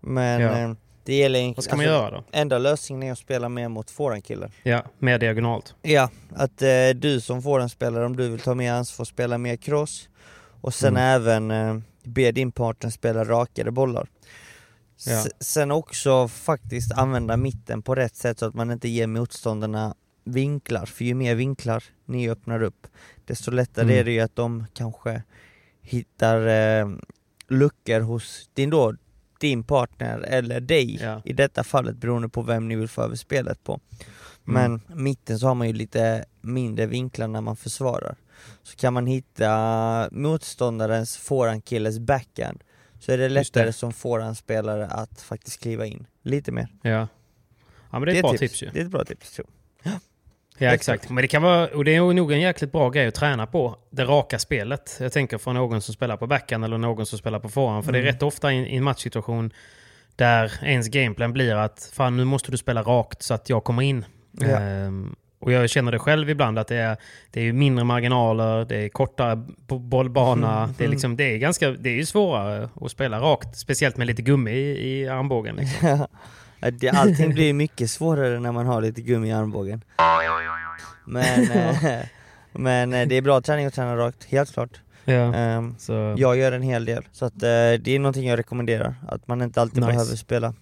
Men Ja. eh, det gäller egentligen... Vad ska man göra då? Enda lösningen är att spela mer mot forehandkillar. Ja, mer diagonalt. Ja, att eh, du som forehandspelare, om du vill ta mer ansvar, spela mer cross. Och sen Mm. även eh, be din partner spela rakare bollar. Ja. Sen också faktiskt använda mitten på rätt sätt så att man inte ger motståndarna vinklar. För ju mer vinklar ni öppnar upp, desto lättare Mm. är det ju att de kanske hittar eh, luckor hos din, då, din partner eller dig Ja. i detta fallet beroende på vem ni vill få över spelet på. Men mitten så har man ju lite mindre vinklar när man försvarar. Så kan man hitta motståndarens forehandkilles backhand så är det Just det. lättare som forehandspelare att faktiskt kliva in lite mer. Ja. Ja men det är ett bra tips, ju. Det är ett bra tips tror jag. Ja exakt. Men det kan vara, och det är nog en jäkligt bra grej att träna på. Det raka spelet. Jag tänker för någon som spelar på backhand eller någon som spelar på forehand. För det är Mm. rätt ofta i en matchsituation där ens gameplan blir att fan nu måste du spela rakt så att jag kommer in. Ja. Ehm, och jag känner det själv ibland att det är, det är mindre marginaler, det är kortare bollbana. Mm, Det, är liksom, det, är ganska, det är ju svårare att spela rakt. Speciellt med lite gummi i, i armbågen. Liksom. Ja, Allting blir mycket svårare när man har lite gummi i armbågen. Men, eh, men eh, det är bra träning att träna rakt, helt klart. Ja. Så, Jag gör en hel del, så att, eh, det är någonting jag rekommenderar. Att man inte alltid Nice. behöver spela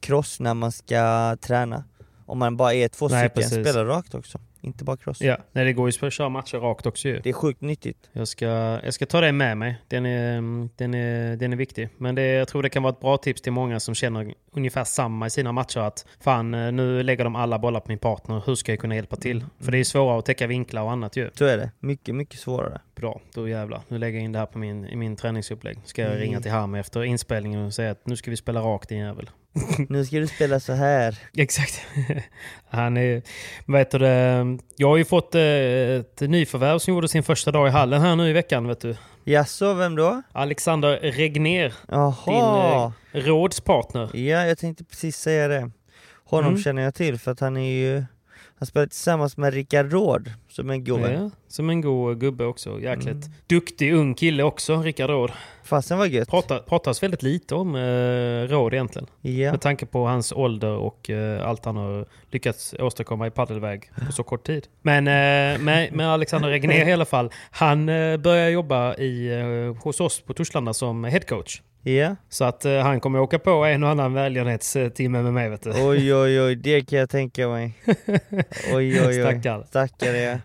cross när man ska träna. Om man bara är två Nej, stycken, precis. spela rakt också. Inte bara cross. ja, nej, det går ju att köra matcher rakt också ju. Det är sjukt nyttigt. Jag ska, jag ska ta det med mig. Den är, den är, den är viktig. Men det, jag tror det kan vara ett bra tips till många som känner ungefär samma i sina matcher. Att fan, eh, nu lägger de alla bollar på min partner. Hur ska jag kunna hjälpa till? För det är svårare att täcka vinklar och annat ju. Så är det. Mycket, mycket svårare. Bra, då jävlar. Nu lägger jag in det här på min, i min träningsupplägg. Ska jag Mm. ringa till Ham efter inspelningen och säga att nu ska vi spela rakt din jävel. Nu ska du spela så här. Exakt. Han är, heter det, jag har ju fått eh, ett nyförvärv som gjorde sin första dag i hallen här nu i veckan vet du. Jaså, vem då? Alexander Regner, Jaha! din eh, rådspartner. Ja, jag tänkte precis säga det. Honom Mm. känner jag till för att han är ju... Han spelar tillsammans med Rickard Råd, som är en god vän. Ja, som en god gubbe också. Jäkligt Mm. duktig ung kille också, Rickard Råd. Fasen var gött. Pratar, pratas väldigt lite om eh, Råd egentligen. Ja. Med tanke på hans ålder och eh, allt han har lyckats åstadkomma i paddelväg på så kort tid. Men eh, med, med Alexander Regner i alla fall. Han eh, börjar jobba i, eh, hos oss på Torslanda som headcoach. Ja. Så att eh, han kommer åka på en och annan välgörenhetstimme med mig vet du. Oj oj oj, det kan jag tänka mig. Oj oj oj. Stackarn. Stackare ja.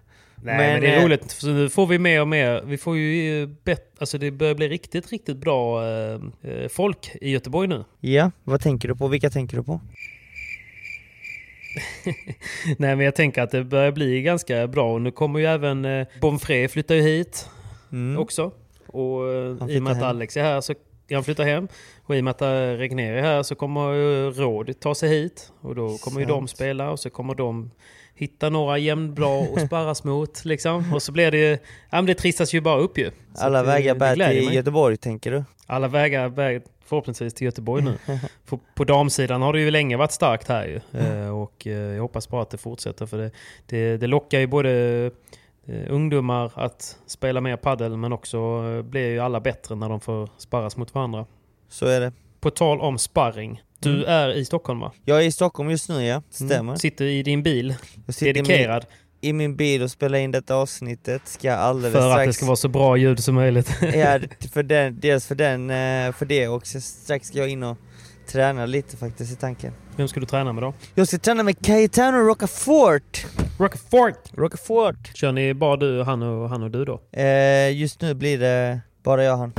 Nej men, Men, det är eh, roligt, för nu får vi mer och mer, vi får ju eh, bet, alltså det börjar bli riktigt, riktigt bra eh, folk i Göteborg nu. Ja, vad tänker du på? Vilka tänker du på? Nej men jag tänker att det börjar bli ganska bra och nu kommer ju även eh, Bonfré flytta ju hit också. Och i och med flyttar att hem. Alex är här så han flyttar hem. Och i och med att Regnér är här så kommer ju Råd ta sig hit. Och då kommer ju de Sant. spela och så kommer de hitta några jämnbra att sparras mot. Liksom. Och så blir det ju... Ja men det trissas ju bara upp ju. Så Alla vägar bär till mig. Göteborg tänker du? Alla vägar bär förhoppningsvis till Göteborg nu. på, på damsidan har det ju länge varit starkt här ju. Eh, och eh, jag hoppas bara att det fortsätter för det, det, det lockar ju både eh, ungdomar att spela mer paddel men också eh, blir ju alla bättre när de får sparras mot varandra. Så är det. På tal om sparring. Du är i Stockholm va? Jag är i Stockholm just nu ja, stämmer. Mm. Sitter i din bil, sitter i min, dedikerad, i min bil och spelar in detta avsnittet. Ska alldeles för att strax... det ska vara så bra ljud som möjligt. Ja, för den, dels för den, eh, för det och strax ska jag in och träna lite faktiskt i tanken. Vem ska du träna med då? Jag ska träna med Cayetano Rocafort! Rockfort! Rocafort! Kör ni bara du, han och, han och du då? Eh, just nu blir det bara jag och han.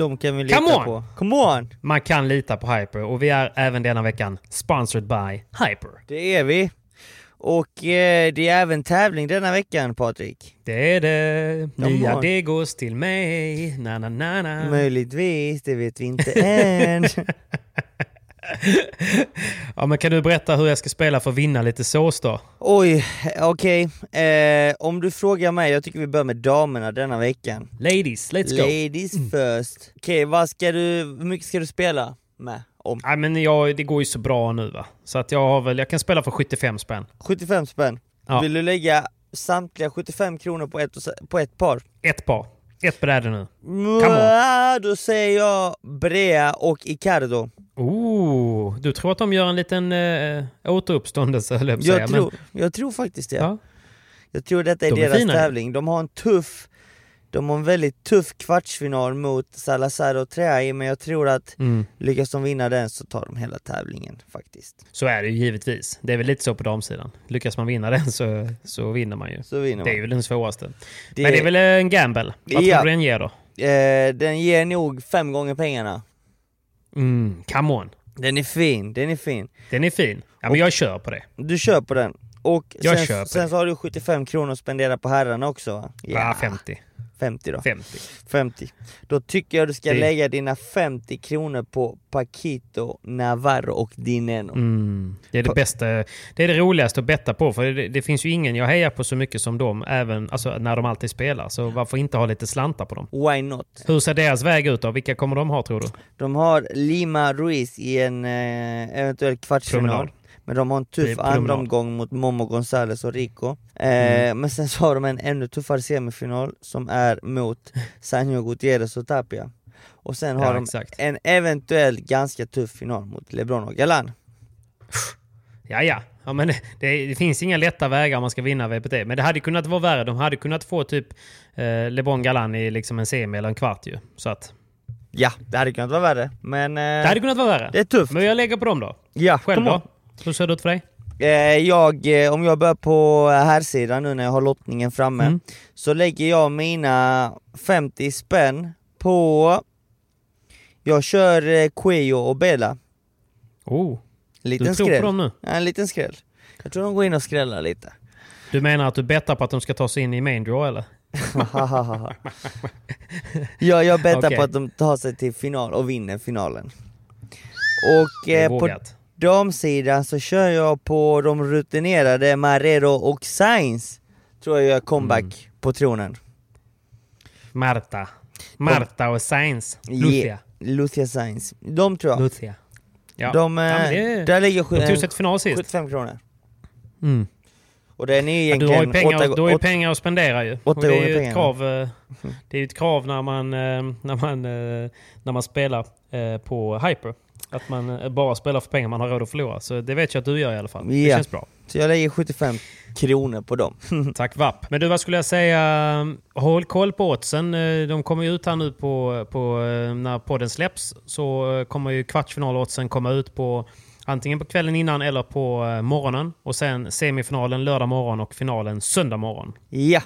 De kan vi lita Come on! på. Come on! Man kan lita på Hyper och vi är även denna veckan sponsored by Hyper. Det är vi. Och eh, det är även tävling denna veckan Patrik. Det är det. Come Nya on. degos till mig. Na, na, na, na. Möjligtvis, det vet vi inte än. Ja, men kan du berätta hur jag ska spela för att vinna lite sås då? Oj, okej. Eh, om du frågar mig, jag tycker vi börjar med damerna denna veckan. Ladies, let's go! Ladies first. Okej, vad ska du, hur mycket ska du spela med? Om? Nej, men jag, det går ju så bra nu va. Så att jag har väl, jag kan spela för 75 spänn. 75 spänn. Ja. Vill du lägga samtliga 75 kronor på ett, på ett par? Ett par. Ett bräde nu. Mwah, Då säger jag Brea och Icardo. Oh, du tror att de gör en liten äh, återuppståndelse höll jag säga. tror, jag tror faktiskt det. Men, ja. Jag tror detta är De är deras fina tävling. De har en tuff de har en väldigt tuff kvartsfinal mot Salazar och Treai, men jag tror att Mm. lyckas de vinna den så tar de hela tävlingen faktiskt. Så är det ju givetvis. Det är väl lite så på damsidan. Lyckas man vinna den så, så vinner man ju. Så vinner Det är man. ju den svåraste. Det- Men det är väl en gamble? Vad Ja. tror du den ger då? Eh, den ger nog fem gånger pengarna. Mm, come on. Den är fin, den är fin. Den är fin. Ja, men jag kör på det. Du kör på den. Och Jag sen, på sen så har du 75 kronor att spendera på herrarna också va? Ja, 50. 50 då. 50. 50. Då tycker jag du ska Det- lägga dina 50 kronor på Paquito, Navarro och Dineno. Mm. Det är det bästa. Det är det roligaste att betta på. För det, det finns ju ingen jag hejar på så mycket som dem, även alltså, när de alltid spelar. Så varför inte ha lite slantar på dem? Why not? Hur ser deras väg ut då? Vilka kommer de ha tror du? De har Lima Ruiz i en eh, eventuell kvartsfinal. Promenad. Men de har en tuff andra omgång mot Momo Gonzales och Rico. Eh, Mm. Men sen så har de en ännu tuffare semifinal som är mot Sanjo Gutierrez och Tapia. Och sen har Ja, de exakt. en eventuell ganska tuff final mot LeBron och Galan. Ja, ja. ja men det, det, finns inga lätta vägar om man ska vinna VPT. Men det hade kunnat vara värre. De hade kunnat få typ eh, LeBron Galan i liksom en semi eller en kvart ju. Så att Ja, det hade kunnat vara värre, men eh, det hade kunnat vara värre. det är tufft. Men jag lägger på dem då. Ja, Själv då? Hur ser det ut för dig? Eh, jag, eh, om jag börjar på här sidan nu när jag har lottningen framme, Mm. så lägger jag mina 50 spänn på... Jag kör eh, Cuello och Bela. Oh, En liten du tror skräll. på dem nu? Ja, en liten skräll. Jag tror de går in och skrällar lite. Du menar att du bettar på att de ska ta sig in i main draw eller? ja, jag bettar Okej. på att de tar sig till final och vinner finalen. Och eh, på. Damsidan så kör jag på de rutinerade Marrero och Sainz. Tror jag gör comeback Mm. på tronen. Marta. Marta och Sainz. Lucia. Yeah. Lucia Sainz. De tror jag. Lucia. Ja. De, eh, ja, det, där ligger de tog sig sju, till final sist. 75 kronor. Mm. Och den är Ja, du egentligen har ju pengar, åtta, du har ju åtta, pengar att spendera ju. åtta Och det är ju ett krav, eh, det är ett krav när man, eh, när man, eh, när man spelar eh, på Hyper. Att man eh, bara spelar för pengar man har råd att förlora. Så det vet jag att du gör i alla fall. Det känns bra. Så jag lägger 75 kronor på dem. Tack Vapp. Men du, vad skulle jag säga? Håll koll på oddsen. Eh, De kommer ju ut här nu på, på eh, när podden släpps. Så kommer ju kvartsfinaloddsen komma ut på antingen på kvällen innan eller på morgonen. Och sen semifinalen lördag morgon och finalen söndag morgon. Ja,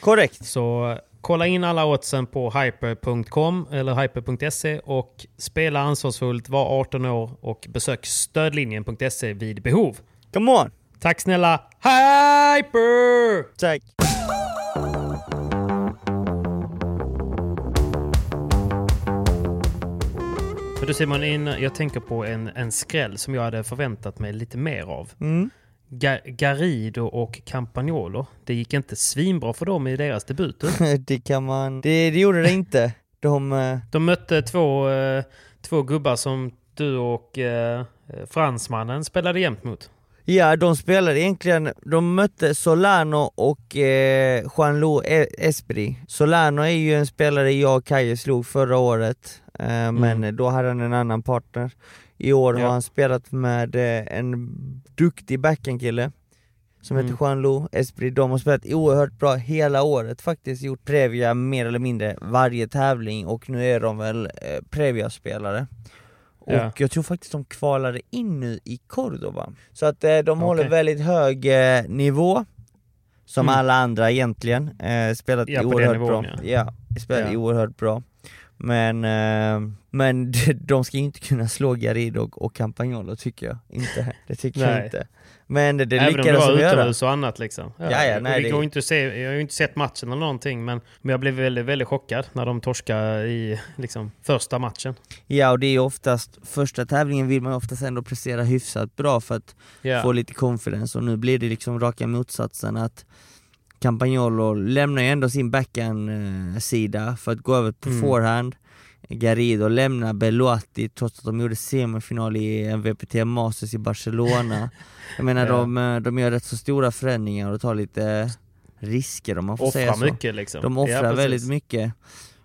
korrekt. Så Kolla in alla oddsen på hyper.com eller hyper.se och spela ansvarsfullt, var 18 år och besök stödlinjen.se vid behov. Come on! Tack snälla Hyper! Tack! För du Simon, jag tänker på en, en skräll som jag hade förväntat mig lite mer av. Mm. Ga, Garido och Campagnolo. Det gick inte svinbra för dem i deras debuter. det kan man... Det, det gjorde det inte. De... eh, De mötte två, eh, två gubbar som du och eh, fransmannen spelade jämt mot. Ja, de spelade egentligen, de mötte Solano och eh, Juan-Lu E- Espri. Solano är ju en spelare jag och Kaje slog förra året, eh, men då hade han en annan partner. I år. Ja. har han spelat med eh, en duktig backhandkille som Mm. heter Juan-Lu Espri. De har spelat oerhört bra hela året faktiskt, gjort Previa mer eller mindre varje tävling och nu är de väl eh, Previa-spelare. Ja. Och jag tror faktiskt de kvalade in nu i Cordoba. Så att eh, de Okej. håller väldigt hög eh, nivå, som Mm. alla andra egentligen. Eh, spelat Ja, oerhört nivån, bra. ja. Ja, spelat Ja. oerhört bra. Men, eh, men de ska ju inte kunna slå Garido och, Campagnolo tycker jag inte. Det tycker jag inte. Men det, det Även om det lyckades var de göra. utomhus och annat liksom. Ja, ja, nej, det det- går inte se, jag har ju inte sett matchen eller någonting men, men jag blev väldigt, väldigt chockad när de torskade i liksom, första matchen. Ja och det är oftast, första tävlingen vill man oftast ändå prestera hyfsat bra för att Ja. få lite confidence och nu blir det liksom raka motsatsen att Campagnolo lämnar ju ändå sin backhand-sida för att gå över på Mm. forehand Garrido lämnar Belotti trots att de gjorde semifinal i en VPT Masters i Barcelona Jag menar Ja. de, eh, de gör rätt så stora förändringar och tar lite risker om man får säga Offrar så mycket liksom. De Ja, offrar precis. väldigt mycket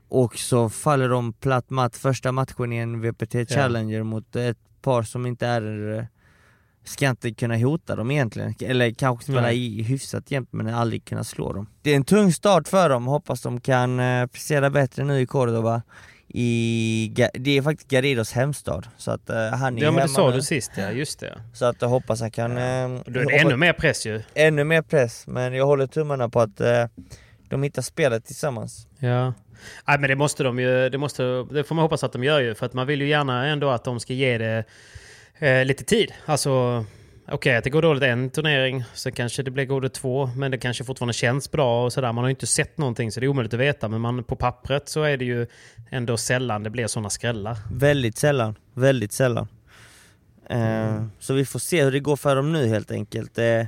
och så faller de platt matt första matchen i en VPT Challenger mot ett par som inte är eh, ska inte kunna hota dem egentligen, eller kanske spela Nej. i hyfsat jämt men aldrig kunna slå dem. Det är en tung start för dem, hoppas de kan eh, prestera bättre nu i Cordoba. I, det är faktiskt Garridos hemstad, så att eh, han är Ja men det sa du sist ja, just det. Så att jag hoppas han kan... Eh, Då är det ännu mer press ju. ännu mer press, men jag håller tummarna på att eh, de hittar spelet tillsammans. Ja. Nej men det måste de ju, det, måste, det får man hoppas att de gör ju. För att man vill ju gärna ändå att de ska ge det eh, lite tid. Alltså, okej att det går dåligt en turnering, så kanske det blir dåligt två, men det kanske fortfarande känns bra och sådär. Man har ju inte sett någonting så det är omöjligt att veta. Men man, på pappret så är det ju ändå sällan det blir sådana skrällar. Väldigt sällan, väldigt sällan. Eh, Så vi får se hur det går för dem nu helt enkelt. Eh, Ja.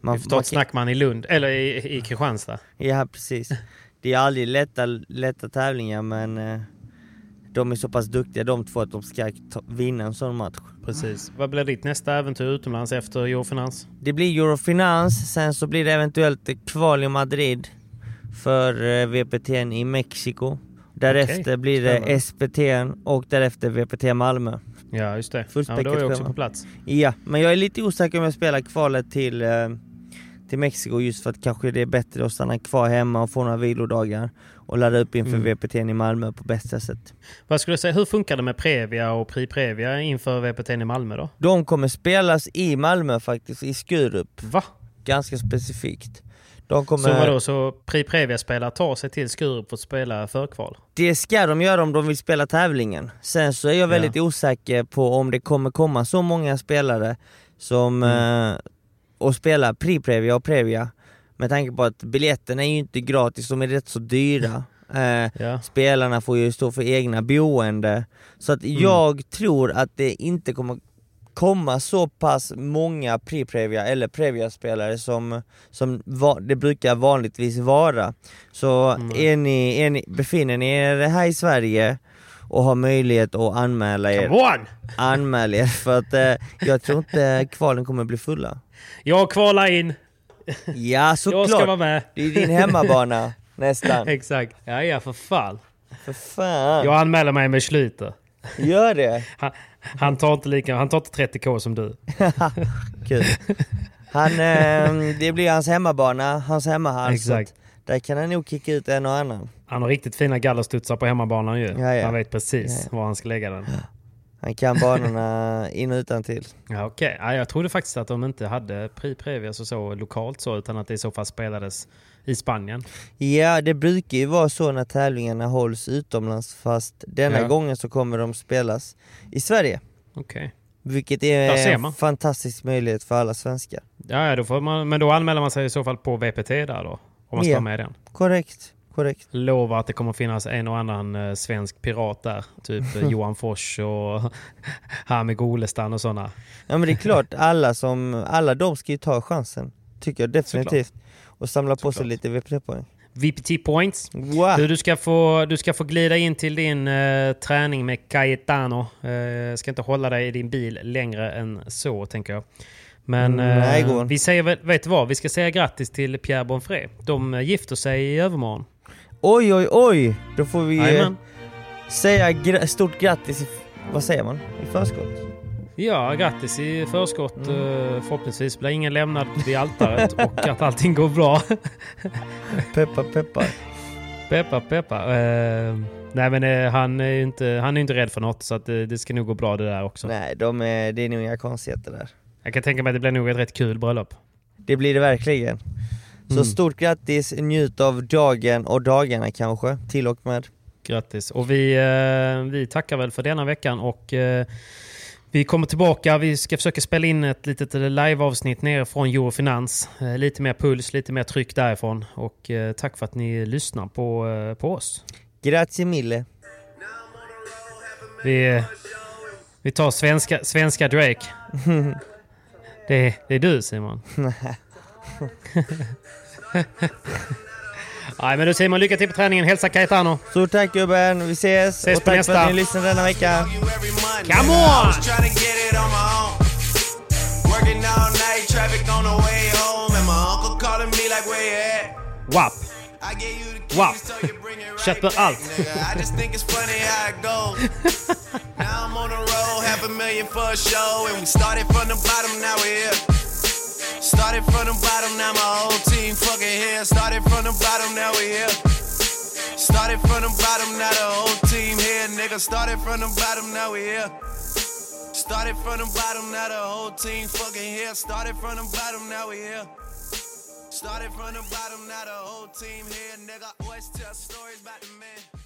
man, Vi får ta man ett snack med han i Lund, eller i, i Kristianstad. Ja precis. Det är aldrig lätta, lätta tävlingar men eh, de är så pass duktiga de två att de ska ta, vinna en sån match. Precis. Vad blir ditt nästa äventyr utomlands efter Eurofinans? Det blir Eurofinans, sen så blir det eventuellt kval i Madrid för eh, VPT i Mexiko. Därefter Okej, blir det spännande. SPT och därefter VPT Malmö. Ja, just det. Ja, Fullspäckat då är jag också schema. på plats. Ja, men jag är lite osäker om jag spelar kvalet till, eh, till Mexiko just för att kanske det är bättre att stanna kvar hemma och få några vilodagar och ladda upp inför Mm. VPT i Malmö på bästa sätt. Vad skulle du säga, hur funkar det med Previa och Pri Previa inför VPT i Malmö då? De kommer spelas i Malmö faktiskt, i Skurup, Va? ganska specifikt. De kommer... Så vadå, så Pri Previa-spelare tar sig till Skurup för att spela förkval? Det ska de göra om de vill spela tävlingen. Sen så är jag väldigt osäker på om det kommer komma så många spelare som Mm. eh, och spela Pri-Previa och Previa. Med tanke på att biljetterna är ju inte gratis, de är rätt så dyra. Eh, Ja. Spelarna får ju stå för egna boende. Så att Mm. jag tror att det inte kommer komma så pass många Pri-Previa eller Previa-spelare som, som va- det brukar vanligtvis vara. Så Mm. är ni, är ni, befinner ni er här i Sverige och har möjlighet att anmäla er, Come on! anmäl er för att eh, jag tror inte kvalen kommer bli fulla. Jag kvalar in! Ja Jag ska vara såklart, med! det är din hemmabana nästan. Exakt. Ja, ja, för fan. För fan, Jag anmäler mig med Schlyter. gör det! Han, han tar inte lika, han tar inte 30k som du. Kul. Han, eh, det blir hans hemmabana, hans hemmahall. Exakt. Där kan han nog kicka ut en och annan. Han har riktigt fina gallerstudsar på hemmabanan ju. Ja, ja. Han vet precis Ja, var han ska lägga den. Han kan banorna in och utan till. Ja, Okej, ja, jag trodde faktiskt att de inte hade Pri Previous och så lokalt så, utan att det i så fall spelades i Spanien. Ja, det brukar ju vara så när tävlingarna hålls utomlands fast denna Ja. gången så kommer de spelas i Sverige. Okej. Vilket Där är en fantastisk möjlighet för alla svenskar. Ja, ja, då får man, men då anmäler man sig i så fall på VPT där då? Om man ska Ja. vara med i den. Korrekt, korrekt. Lovar att det kommer finnas en och annan eh, svensk pirat där. Typ eh, Johan Fors och Hami Golestan och sådana. Ja men det är klart, alla, som, alla de ska ju ta chansen. Tycker jag definitivt. Och samla på sig Såklart. lite VPT-poäng. VPT points. Wow. Du, du, ska få, du ska få glida in till din eh, träning med Cayetano. Uh, ska inte hålla dig i din bil längre än så, tänker jag. Men Mm, eh, vi säger, vet du vad? Vi ska säga grattis till Pierre Bonfré. De gifter sig i övermorgon. Oj oj oj! Då får vi eh, Jajamän. säga gra- stort grattis i, vad säger man? I förskott? Ja, grattis i förskott. Mm. Eh, förhoppningsvis blir ingen lämnad vid altaret och att allting går bra. Peppar peppar. Peppa, peppa. Eh, nej, men eh, han är ju inte, han är inte rädd för något så att det, det ska nog gå bra det där också. Nej, de är, det är nog inga konstigheter där. Jag kan tänka mig att det blir nog ett rätt kul bröllop. Det blir det verkligen. Så Mm. stort grattis, njut av dagen och dagarna kanske, till och med. Grattis. Och vi, eh, vi tackar väl för denna veckan och eh, vi kommer tillbaka. Vi ska försöka spela in ett litet live-avsnitt nere från Eurofinans. Eh, lite mer puls, lite mer tryck därifrån. Och tack för att ni lyssnar på, på oss. Grazie mille. Vi, vi tar svenska, svenska Drake. Det, det är du Simon. Nej men då Simon, lycka till på träningen. Hälsa Cayetano. Stort tack gubben, vi ses! Ses och på tack nästa. för att ni lyssnade denna vecka. Come on! was trying to get it on my own. Working all night, traffic on the way home, and my uncle calling me like, where you at? WAP! Right Köper allt. nigga. I just think it's funny how it goes. now I'm on the road, half a million for a show, and we started from the bottom, now we're here. Started from the bottom, now my whole team fucking here. Started from the bottom, now we here. Started from the bottom, now the whole team here, nigga. Started from the bottom, now we here. Started from the bottom, now the whole team fucking here. Started from the bottom, now we here. Started from the bottom, now the whole team here, nigga. Always tell stories about the man.